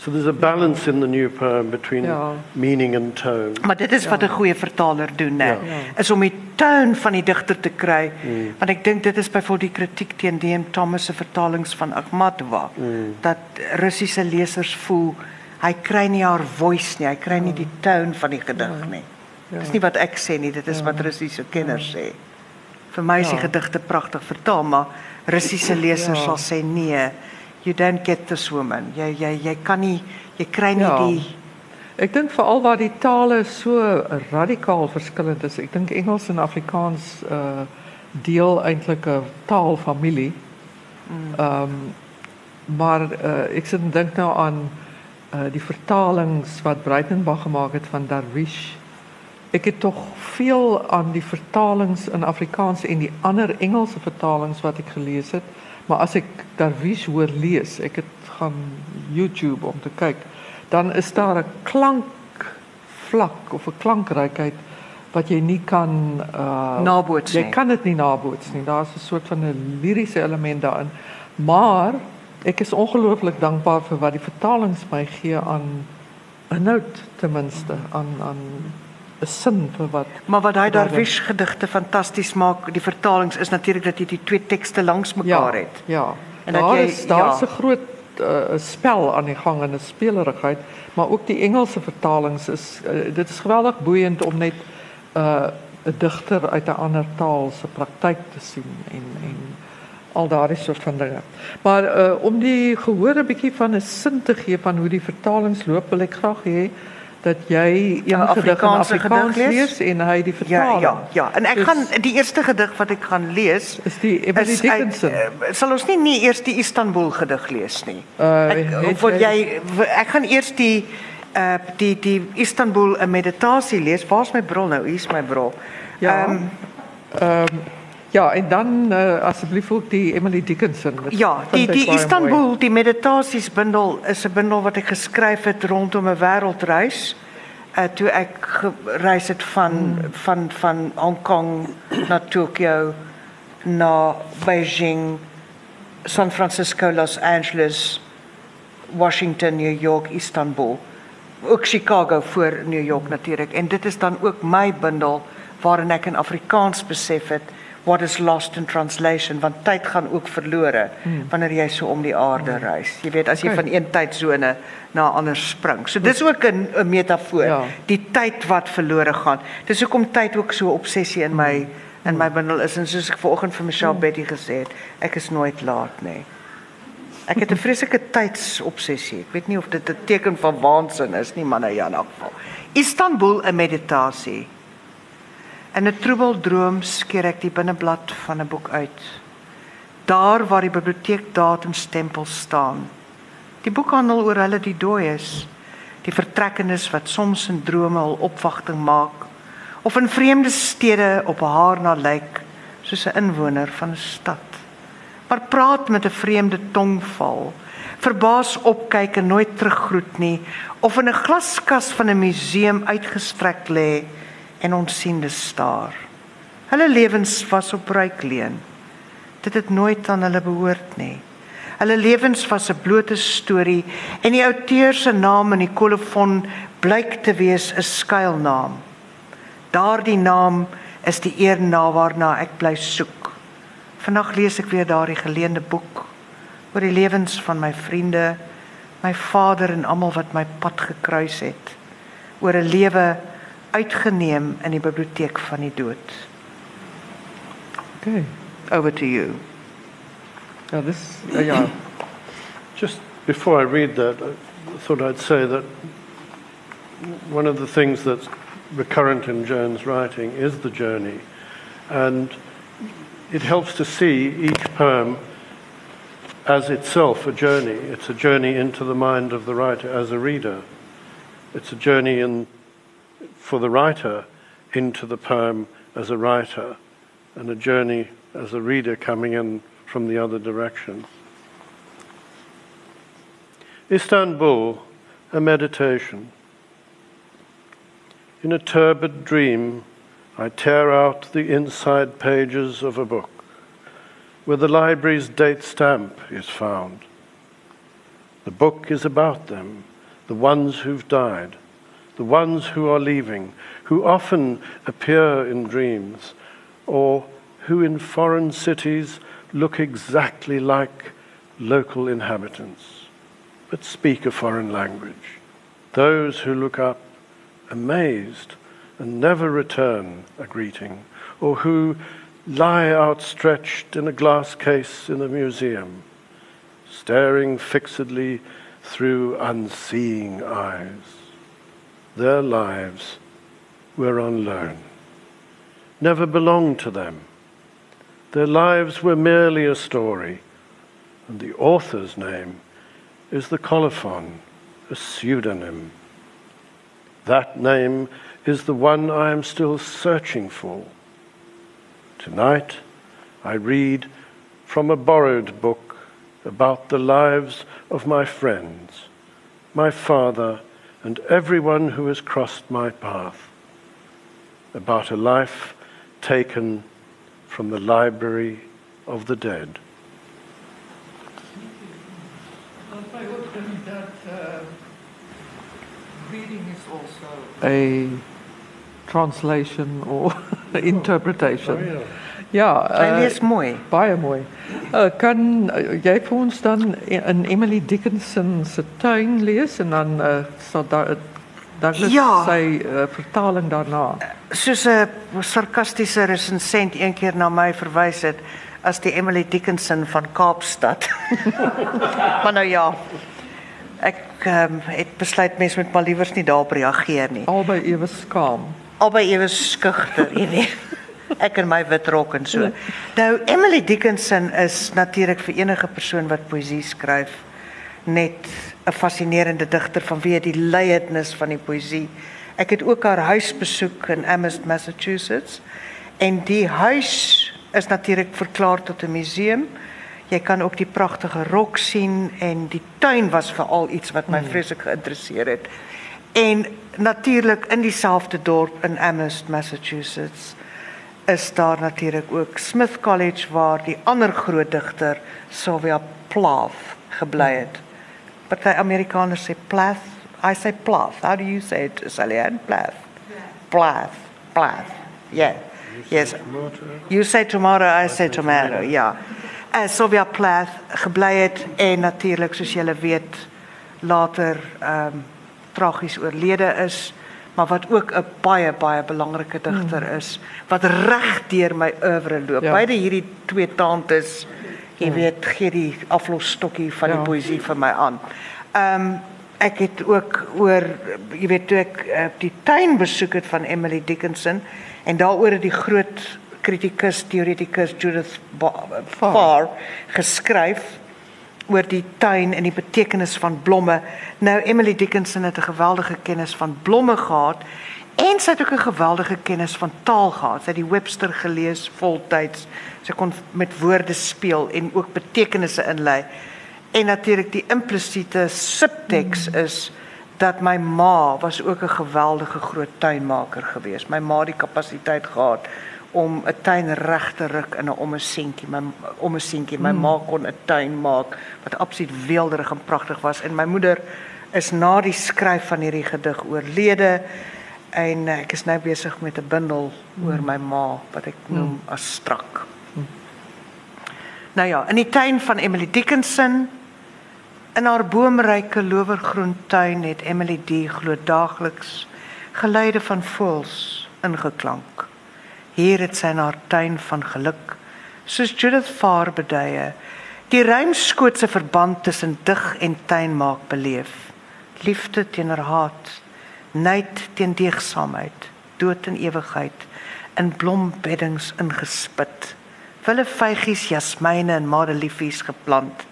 So there's a balance in the new poem between Yeah. meaning and tone. Maar dit is wat 'n goeie vertaler doen, né? Ja. Is om die toon van die digter te kry. Mm. Want ek dink dit is byvoorbeeld die kritiek teen D.M. Thomas se vertalings van Akhmatova mm. dat Russiese lesers voel hy kry nie haar voice nie, hy kry nie die toon van die gedig nie. Dis nie wat ek sê nie, dit is wat Russiese kenners sê. Vir my is die Ja. gedigte pragtig vertaal, maar Russiese lesers Ja. sal sê nee, you don't get this woman. Jy jy jy kan nie jy kry nie Ja. die Ek dink veral waar die tale so radikaal verskillend is. Ek dink Engels en Afrikaans uh deel eintlik 'n taalfamilie. Ehm um, maar uh, ek sit en dink nou aan uh die vertalings wat Breitenberg gemaak het van Darwish. Ek het tog veel aan die vertalings in Afrikaans en die ander Engelse vertalings wat ek gelees het, maar as ek Darwish hoor lees, ek het gaan YouTube om te kyk, dan is daar 'n klankvlak of 'n klankrykheid wat jy nie kan uh Naboots Jy nie. kan dit nie naboots nie. Daar's 'n soort van 'n liriese element daarin. Maar ek is ongelooflik dankbaar vir wat die vertalings my gee aan inhoud ten minste aan aan 'n sin vir wat Maar wat daai Darwish gedigte fantasties maak, die vertalings is natuurlik dat jy die twee tekste langs mekaar het. Ja. En daar jy- is daar's ja. 'n groot uh, spel aan die gang en 'n spelerigheid, maar ook die Engelse vertalings is uh, dit is geweldig boeiend om net 'n uh, 'n digter uit 'n ander taal se praktyk te sien en en al daardie soort van dinge. Maar uh, om die gehoor 'n bietjie van 'n sin te gee van hoe die vertalings loop, wil ek graag hê dat jy een gedig in Afrikaanse Afrikaans lees lees? en hy die Ja, vertaling. ja, ja. En ek Dus- gaan die eerste gedig wat ek gaan lees is die Emily Dickinson. uit, uh, sal ons nie nie eers die Istanbul gedig lees nie. Uh, Ek het wil jy- ek gaan eers die uh die die Istanbul 'n meditasie lees. Waar's my bril nou? Hier's my bril. Ja. Ehm, Ehm ja, en dan uh, asseblief ook die Emily Dickinson. Dit Ja, die die Istanbul, mooi. die meditasiesbundel is 'n bundel wat ek geskryf het rondom 'n wêreldreis. Uh toe ek gereis het van Hmm. van van Hong Kong na Tokio na Beijing, San Francisco, Los Angeles, Washington, New York, Istanbul. Ook Chicago voor New York natuurlik. En dit is dan ook my bundel waarin ek in Afrikaans besef het what is lost in translation want tyd gaan ook verlore wanneer jy so om die aarde reis. Jy weet as jy Okay. van een tydsone na 'n ander spring. So dis ook 'n 'n metafoor. Ja. Die tyd wat verlore gaan. Dis hoekom tyd ook so obsessie in my in my bundel is en soos ek vanoggend vir Michelle Betty gesê het, ek is nooit laat nie. Ek het 'n vreeslike tydsobsessie. Ek weet nie of dit 'n teken van waansin is nie, maar nou ja, in elk geval. Istanbul 'n meditasie. In 'n troebel droom skeer ek die binneblad van 'n boek uit. Daar waar die biblioteekdatumstempel staan. Die boekhandel oor hulle die dooies, die vertrekkenes wat soms in drome hul opwagting maak of in vreemde stede op haar na lyk soos 'n inwoner van 'n stad. Maar praat met 'n vreemde tongval, verbaas opkyk en nooit teruggroet nie of in 'n glaskas van 'n museum uitgestrek lê en onsiende staar. Hulle lewens was op bruikleen. Dit het nooit aan hulle behoort nie. Hulle lewens was 'n blote storie en die outeur se naam in die kolofon blyk te wees 'n skuilnaam. Daardie naam is die eer na waarna ek bly soek. Vandag lees ek weer daardie geleende boek oor die lewens van my vriende, my vader en almal wat my pad gekruis het. Oor 'n lewe uitgeneem in die biblioteek van die dood. Okay. Over to you. Ja, dis uh, ja. Just before I read that, I thought I'd say that one of the things that's recurrent in Joan's writing is the journey. And it helps to see each poem as itself a journey. It's a journey into the mind of the writer as a reader. It's a journey in, for the writer into the poem as a writer, and a journey as a reader coming in from the other direction. Istanbul, a meditation. In a turbid dream, I tear out the inside pages of a book where the library's date stamp is found. The book is about them, the ones who've died, the ones who are leaving, who often appear in dreams, or who in foreign cities look exactly like local inhabitants, but speak a foreign language. Those who look up amazed and never return a greeting, or who lie outstretched in a glass case in a museum, staring fixedly through unseeing eyes. Their lives were on loan, never belonged to them. Their lives were merely a story, and the author's name is the colophon, a pseudonym. That name is the one I am still searching for. Tonight, I read from a borrowed book about the lives of my friends, my father, and everyone who has crossed my path, about a life taken from the library of the dead. reading is also a translation or interpretation. Oh, Ja, Hy uh, lees mooi. baie mooi. Uh, kan uh, jy vir ons dan in Emily Dickinson se tuin lees en dan uh, sal daar Douglas Ja. sy uh, vertaling daarna. Soos 'n sarkastiese resensent een keer na my verwys het as die Emily Dickinson van Kaapstad. maar nou ja. Ek um, het besluit mens moet maar liewers nie daarop reageer nie. Albei ewe skaam. Albei ewe skugter, jy weet. Ek in my wit rok en so. Nou Emily Dickinson is natuurlik vir enige persoon wat poësie skryf net 'n fascinerende digter vanweë die leiernis van die poësie. Ek het ook haar huis besoek in Amherst, Massachusetts. En die huis is natuurlik verklaar tot 'n museum. Jy kan ook die pragtige rok sien en die tuin was veral iets wat my vreeslik geïnteresseer het. En natuurlik in dieselfde dorp in Amherst, Massachusetts is daar natuurlik ook Smith College waar die ander groot digter Sylvia Plath gebly het. Party Amerikaners sê Plath, I say Plath. How do you say it, Sally Ann? Plath. Plath. Plath. Yeah. Yes. You say tomato, I say tomato. Ja. Uh, Sylvia Plath gebly het en natuurlik soos julle weet later ehm um, tragies oorlede is, maar wat ook 'n baie baie belangrike digter is wat reg deur my oeuvre loop. Ja. Beide hierdie twee tantes, jy weet, gee die aflosstokkie van die Ja. poësie vir my aan. Ehm um, ek het ook oor jy weet toe ek uh, die tuin besoek het van Emily Dickinson en daaroor het die groot kritikus teoretikus Judith Farr geskryf oor die tuin en die betekenis van blomme. Nou Emily Dickinson het 'n geweldige kennis van blomme gehad en sy het ook 'n geweldige kennis van taal gehad. Sy het die Webster gelees voltyds. Sy kon met woorde speel en ook betekenisse inlei. En natuurlik die implisiete subteks is dat my ma was ook 'n geweldige groot tuinmaker geweest. My ma het die kapasiteit gehad om 'n tuin reg te ruk in 'n ommesientjie. My ommesientjie, my ma kon 'n tuin maak wat absoluut weelderig en pragtig was. En my moeder is na die skryf van hierdie gedig oorlede. En eh, ek is nou besig met 'n bundel oor my ma wat ek noem as strak. Nou ja, in die tuin van Emily Dickinson in haar boomryke lowergroen tuin het Emily D glo daagliks geluide van voëls ingeklank. Hier het sy haar tuin van geluk, soos Judith Farr beduie, die ruimskootse verband tussen dig en tuin maak beleef. Liefde teenoor haat, nait teen deegsaamheid, dood en ewigheid in blombeddings ingespit. Wille vygies, jasmiene en madeliefies geplant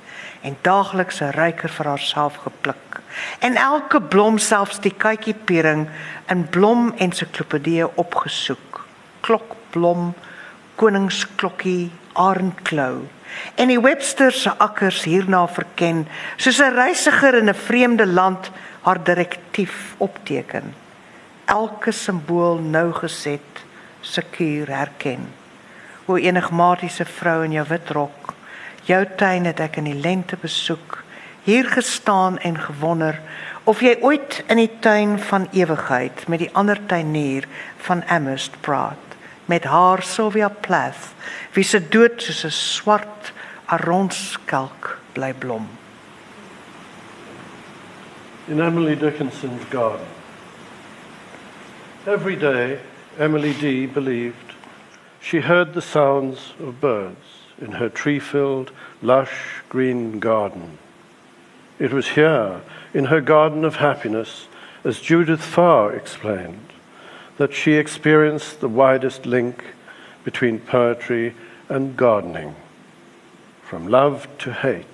en daagliks 'n ryker vir haarself gepluk. En elke blom selfs die kykiepering in blom ensiklopedie opgesoek. Klokblom, koningsklokkie, arendklou. En die Webster se akkers hierna verken, soos 'n reisiger in 'n vreemde land haar direktief opteken. Elke simbool nou geset, sekuur herken. O enigmatiese vrou in jou wit rok, jou tuin het ek in die lente besoek, hier gestaan en gewonder of jy ooit in die tuin van ewigheid met die ander tuinier van Amherst praat met haar Sylvia Plath wie se dood soos 'n swart bly blom. in Emily Dickinson's garden. Every day, Emily D believed she heard the sounds of birds in her tree filled, lush green garden. It was here, in her garden of happiness, as Judith Farr explained, that she experienced the widest link between poetry and gardening, from love to hate,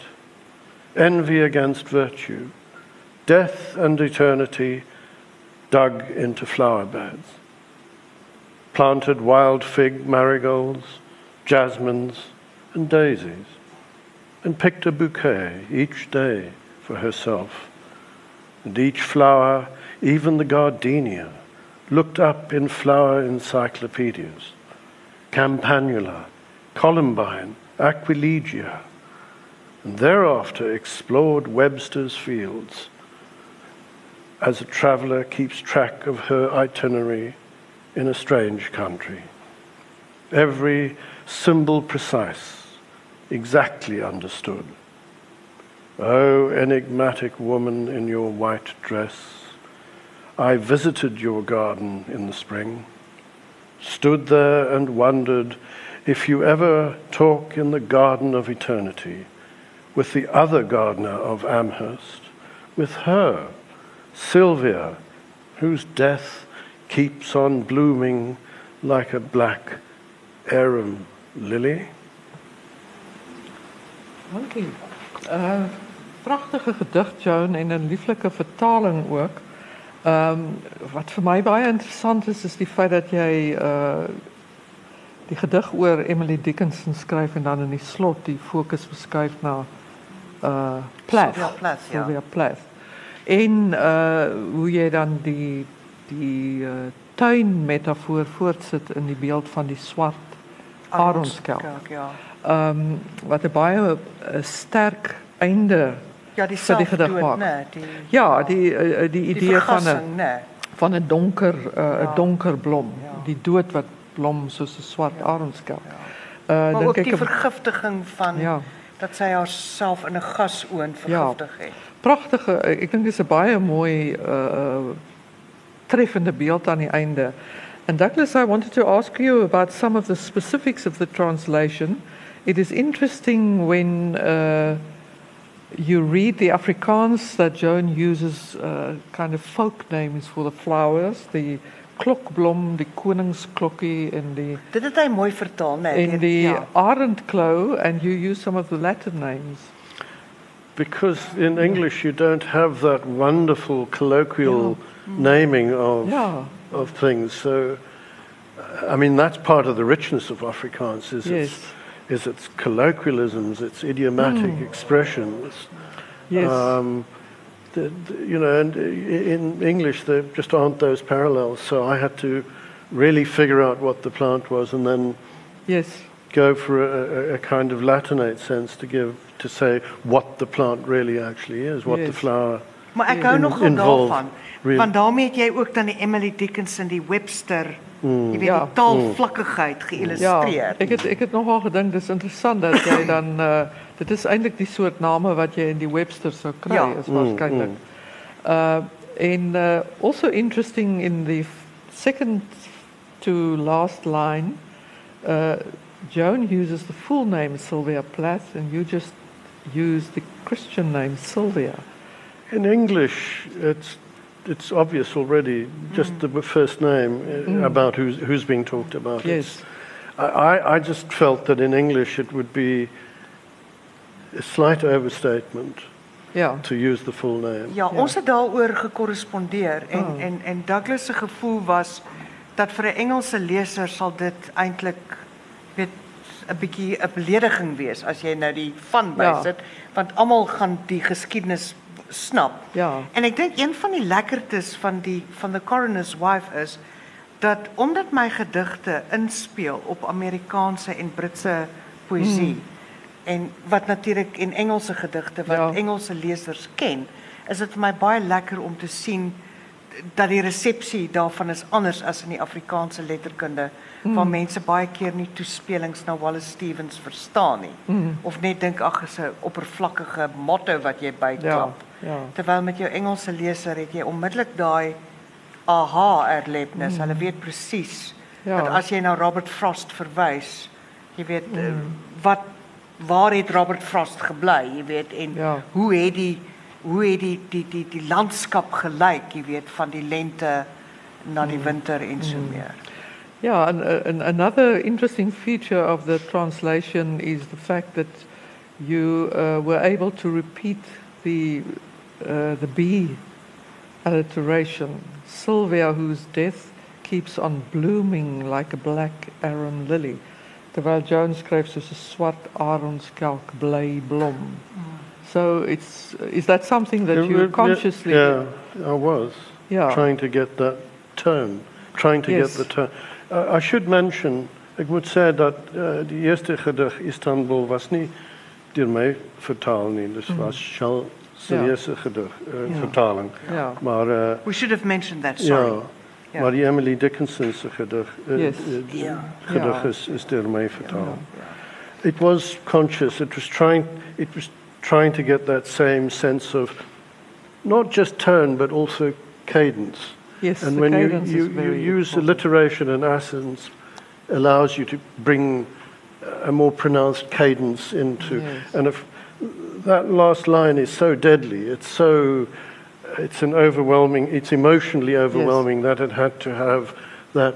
envy against virtue, death and eternity dug into flower beds, planted wild fig marigolds, jasmines, and daisies, and picked a bouquet each day for herself. And each flower, even the gardenia, looked up in flower encyclopedias Campanula, Columbine, Aquilegia, and thereafter explored Webster's fields as a traveller keeps track of her itinerary in a strange country. Every symbol precise, exactly understood. O enigmatic woman in your white dress, I visited your garden in the spring, stood there and wondered if you ever talk in the garden of eternity with the other gardener of Amherst, with her, Sylvia, whose death keeps on blooming like a black arum lily. Dankie. Uh pragtige gedig Joan en 'n lieflike vertaling ook. Ehm um, wat vir my baie interessant is is die feit dat jy uh die gedig oor Emily Dickinson skryf en dan in die slot die fokus verskuif na uh Plath. Sylvia Plath, ja. Sylvia Plath. En uh hoe jy dan die die uh, tuin metafoor voortsit in die beeld van die swart aronskelk. Ja. Ehm um, wat 'n baie uh, sterk einde Ja, die vir die gedig maak. nee, die Ja, die uh, die die idee van 'n nee. van 'n donker uh, 'n Ja. donker blom, Ja. die dood wat blom soos 'n swart aronskelk. Uh Maar ook dink die ek 'n vergiftiging van Ja. dat sy haarself in 'n gasoon vergiftig het. pragtige ek dink dis 'n baie mooi uh, uh treffende beeld aan die einde. And Douglas, I wanted to ask you about some of the specifics of the translation. It is interesting when uh, you read the Afrikaans that Joan uses uh, kind of folk names for the flowers, the klokblom, die koningsklokkie en die Dit het hy mooi vertaal, né? en Nee, die ja. arendklou and you use some of the Latin names. Because in English you don't have that wonderful colloquial naming of, Yeah. of things. So, I mean, that's part of the richness of Afrikaans is, Yes. its, is its colloquialisms, its idiomatic expressions. Yes. Um, the, the- you know, and in English there just aren't those parallels. So I had to really figure out what the plant was and then yes. go for a, a, a kind of Latinate sense to give to say what the plant really actually is, what the flower. Maar ek hou In- nogal involved, daarvan. really. Want daarmee het jy ook dan die Emily Dickinson, die Webster, jy weet Ja. die taalvlakkigheid Ja, geïllustreer. ek het ek het nogal gedink dis interessant dat jy dan uh dit is eintlik die soort name wat jy in die Webster sou kry Ja. is waarskynlik. Uh en uh also interesting in the second to last line uh Joan uses the full name Sylvia Plath and you just use the Christian name Sylvia. In English, it's it's obvious already, just the first name uh, about who's who's being talked about. Yes. I, I I just felt that in English it would be a slight overstatement Ja. to use the full name. Ja, Ja. ons het daaroor gekorrespondeer en Oh. en en Douglas se gevoel was dat vir 'n Engelse leser sal dit eintlik weet 'n bietjie 'n belediging wees as jy nou die van Ja. bysit, want almal gaan die geskiedenis snap. Ja. En ek dink een van die lekkertes van die van the coroner's wife is dat omdat my gedigte inspeel op Amerikaanse en Britse poësie en wat natuurlik en Engelse gedigte wat Ja. Engelse lesers ken, is dit vir my baie lekker om te sien dat die resepsie daarvan is anders as in die Afrikaanse letterkunde waar mense baie keer nie toespelings na Wallace Stevens verstaan nie of net dink ag is 'n oppervlakkige motto wat jy byklap. Ja, ja. Terwyl met jou Engelse leser het jy onmiddellik daai aha erlebnis. Hulle weet presies Ja. dat as jy na Robert Frost verwys, jy weet eh, wat waar het Robert Frost gebly, jy weet en Ja. hoe het die hoe het die die die die landskap gelyk, jy weet van die lente na die winter en so meer. Yeah, and, and another interesting feature of the translation is the fact that you uh, were able to repeat the uh, the B alliteration. Sylvia, whose death keeps on blooming like a black arum lily. Terwyl Jones skryf soos 'n swart aronskelk bly blom. So it's is that something that Yeah, you yeah, consciously Yeah, I was Yeah. trying to get that tone, trying to Yes. get the tone. Uh, I should mention, ek moet sê dat uh, die eerste gedig Istanbul was nie deur my vertaal nie, dis was Charl se. Ja. eerste gedig uh, vertaling. Maar uh, We should have mentioned that, sorry. ja, maar die Emily Dickinson se gedig uh, Yes. Ja. gedig is is deur my vertaal. It was conscious. It was trying. It was trying to get that same sense of not just tone but also cadence. Yes, and the when you, cadence you, you use important. alliteration and accents, allows you to bring a more pronounced cadence into. Yes. And if that last line is so deadly, it's so. It's an overwhelming. It's emotionally overwhelming that it had to have that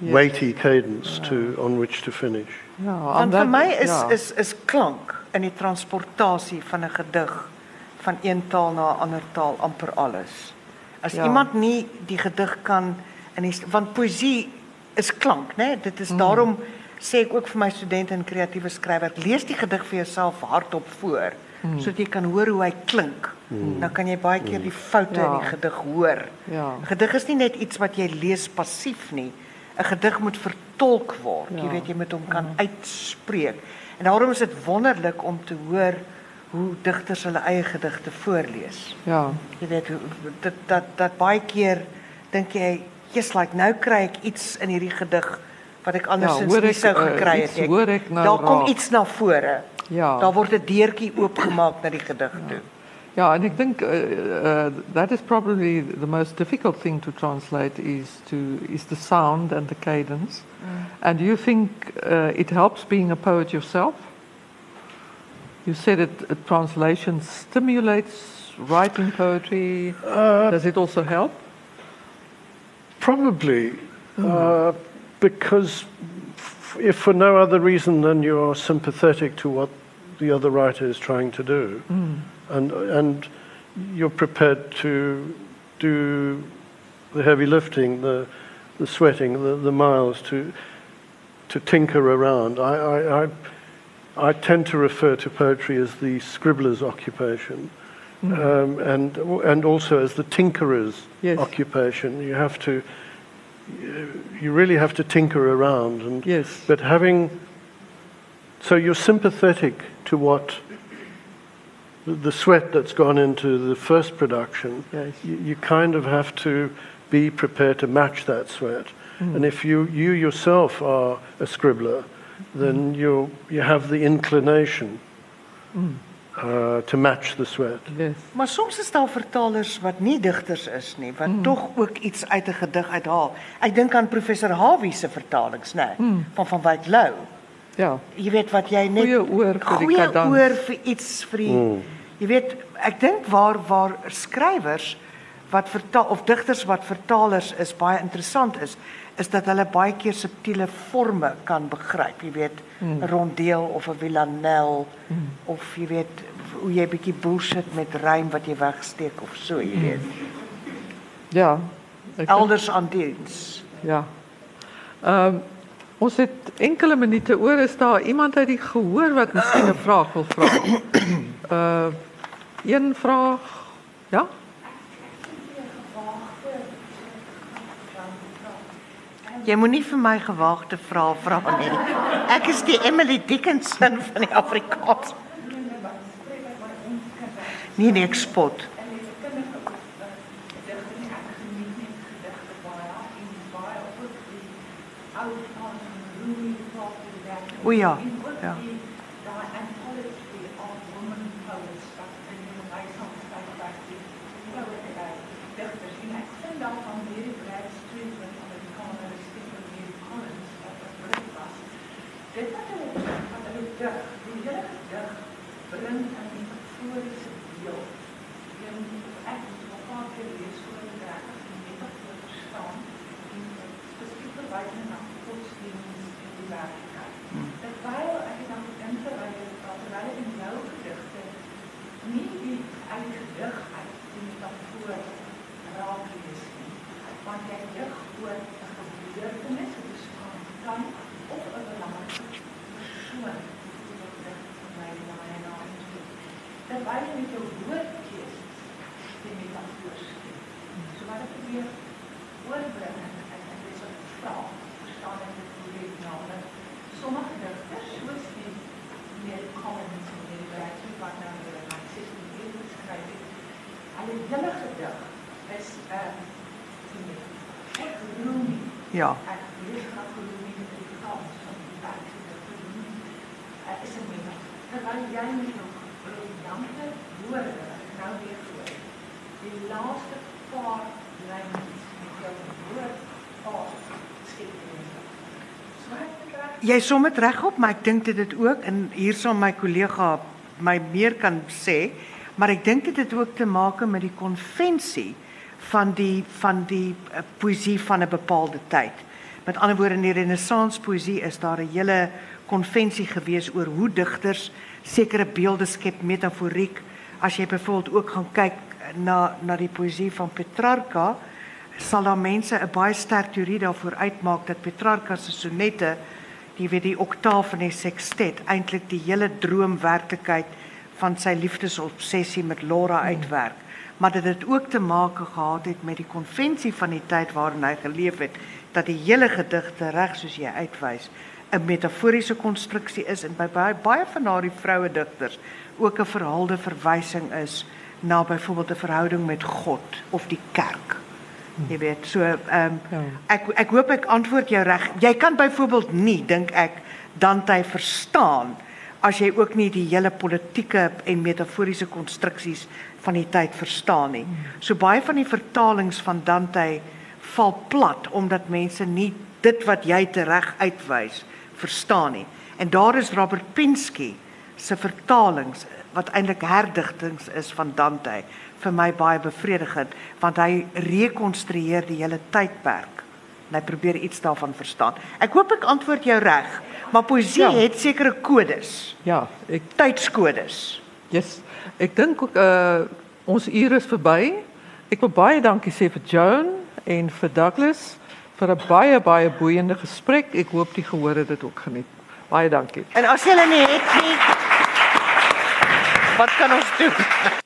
Yes. weighty cadence to on which to finish. Ja, Want and vir that- my is ja. is is klank in die transportasie van 'n gedig van een taal na 'n ander taal amper alles. As Ja. iemand nie die gedig kan in die want poësie is klank, né? Dit Mm. is daarom sê ek ook vir my studente en kreatiewe skrywer, lees die gedig vir jouself hardop voor Mm. sodat jy kan hoor hoe hy klink. Dan kan jy baie keer die foute in die gedig hoor. Ja. 'n Gedig is nie net iets wat jy lees passief nie. 'n Gedig moet vertolk word. Jy Ja. weet jy moet hom kan uitspreek. En daarom is dit wonderlik om te hoor hoe digters hulle eie gedigte voorlees. Ja, Jy weet dat dat dat baie keer dink jy, "Jesus, like nou kry ek iets in hierdie gedig wat ek andersins hoor nie ek, sou uh, gekry iets het nie. hoor ek nou Daar kom raak. iets na vore. Ja. Daar word 'n deurtjie oopgemaak na die gedig toe. Yeah, and I think uh, uh, that is probably the most difficult thing to translate is to is the sound and the cadence. And do you think uh, it helps being a poet yourself? You said it, a translation stimulates writing poetry. Does it also help? Probably, uh, because if for no other reason than you're sympathetic to what the other writer is trying to do, and and you're prepared to do the heavy lifting, the the sweating, the, the miles to to tinker around. I, I, I I tend to refer to poetry as the scribbler's occupation, um, and and also as the tinkerer's Yes. occupation. You have to, you really have to tinker around, and Yes. but having, so you're sympathetic to what the, sweat that's gone into the first production. Yes. You, you kind of have to be prepared to match that sweat. Mm. And if you, you yourself are a scribbler, then mm. you you have the inclination mm. Uh, to match the sweat. Yes. Maar soms is daar vertalers wat nie digters is nie, wat mm. tog ook iets uit 'n gedig uithaal. Ek dink aan professor Hawie se vertalings, né, mm. van van Wyk Lou. Yeah. Jy weet wat jy net Goeie oor vir die goeie kadans. oor vir iets vir die mm. Jy weet, ek dink waar waar skrywers wat vertaal of digters wat vertalers is baie interessant is, is dat hulle baie keer subtiele forme kan begryp. Jy weet, 'n mm. rondeel of 'n villanel mm. of jy weet hoe jy bietjie bullshit met rym wat jy wegsteek of so, jy weet. Ja. Ek Elders aan diens. Ja. Ehm ons het enkele minute oor is daar iemand uit die gehoor wat miskien 'n vraag wil vra. Uh een vraag. Ja? Jy moenie vir my gewaagde vrae vra nie. Ek is die Emily Dickinson van die Afrikaans. Nee, nee, ek spot. O ja, Terwijl jij met nog paar. Jy som dit reg op, maar ek dink dit het ook en hier sal my kollega my meer kan sê, maar ek dink dit het ook te maak met die konvensie van die van die uh, poësie van 'n bepaalde tyd. Met ander woorde in die renessans poësie is daar 'n hele konvensie gewees oor hoe digters sekere beelde skep metaforiek. As jy byvoorbeeld ook gaan kyk na na die poësie van Petrarca, sal daar mense 'n baie sterk teorie daarvoor uitmaak dat Petrarca se sonette die weet die oktaaf en die sekstet eintlik die hele droomwerklikheid van sy liefdesobsessie met Laura uitwerk maar dit het ook te maak gehad het met die konvensie van die tyd waarin hy geleef het dat die hele gedigte reg soos jy uitwys 'n metaforiese konstruksie is en by baie baie van daardie vroue digters ook 'n verhaalde verwysing is na byvoorbeeld 'n verhouding met God of die kerk. Jy weet, so ehm ek ek hoop ek antwoord jou reg. Jy kan byvoorbeeld nie dink ek Dante verstaan as jy ook nie die hele politieke en metaforiese konstruksies van die tyd verstaan nie. So baie van die vertalings van Dante val plat omdat mense nie dit wat jy tereg uitwys verstaan nie. En daar is Robert Pinsky se vertalings wat eintlik herdigtings is van Dante vir my baie bevredigend want hy rekonstrueer die hele tydperk en hy probeer iets daarvan verstaan. Ek hoop ek antwoord jou reg, maar poesie Ja. ja. het sekere kodes, Ja, ek tydskodes. yes, ek dink uh ons uur is verby. Ek wil baie dankie sê vir Joan en vir Douglas vir 'n baie baie boeiende gesprek. Ek hoop die gehoor het dit ook geniet. Baie dankie. En as jy hulle nie het nie, wat kan ons doen?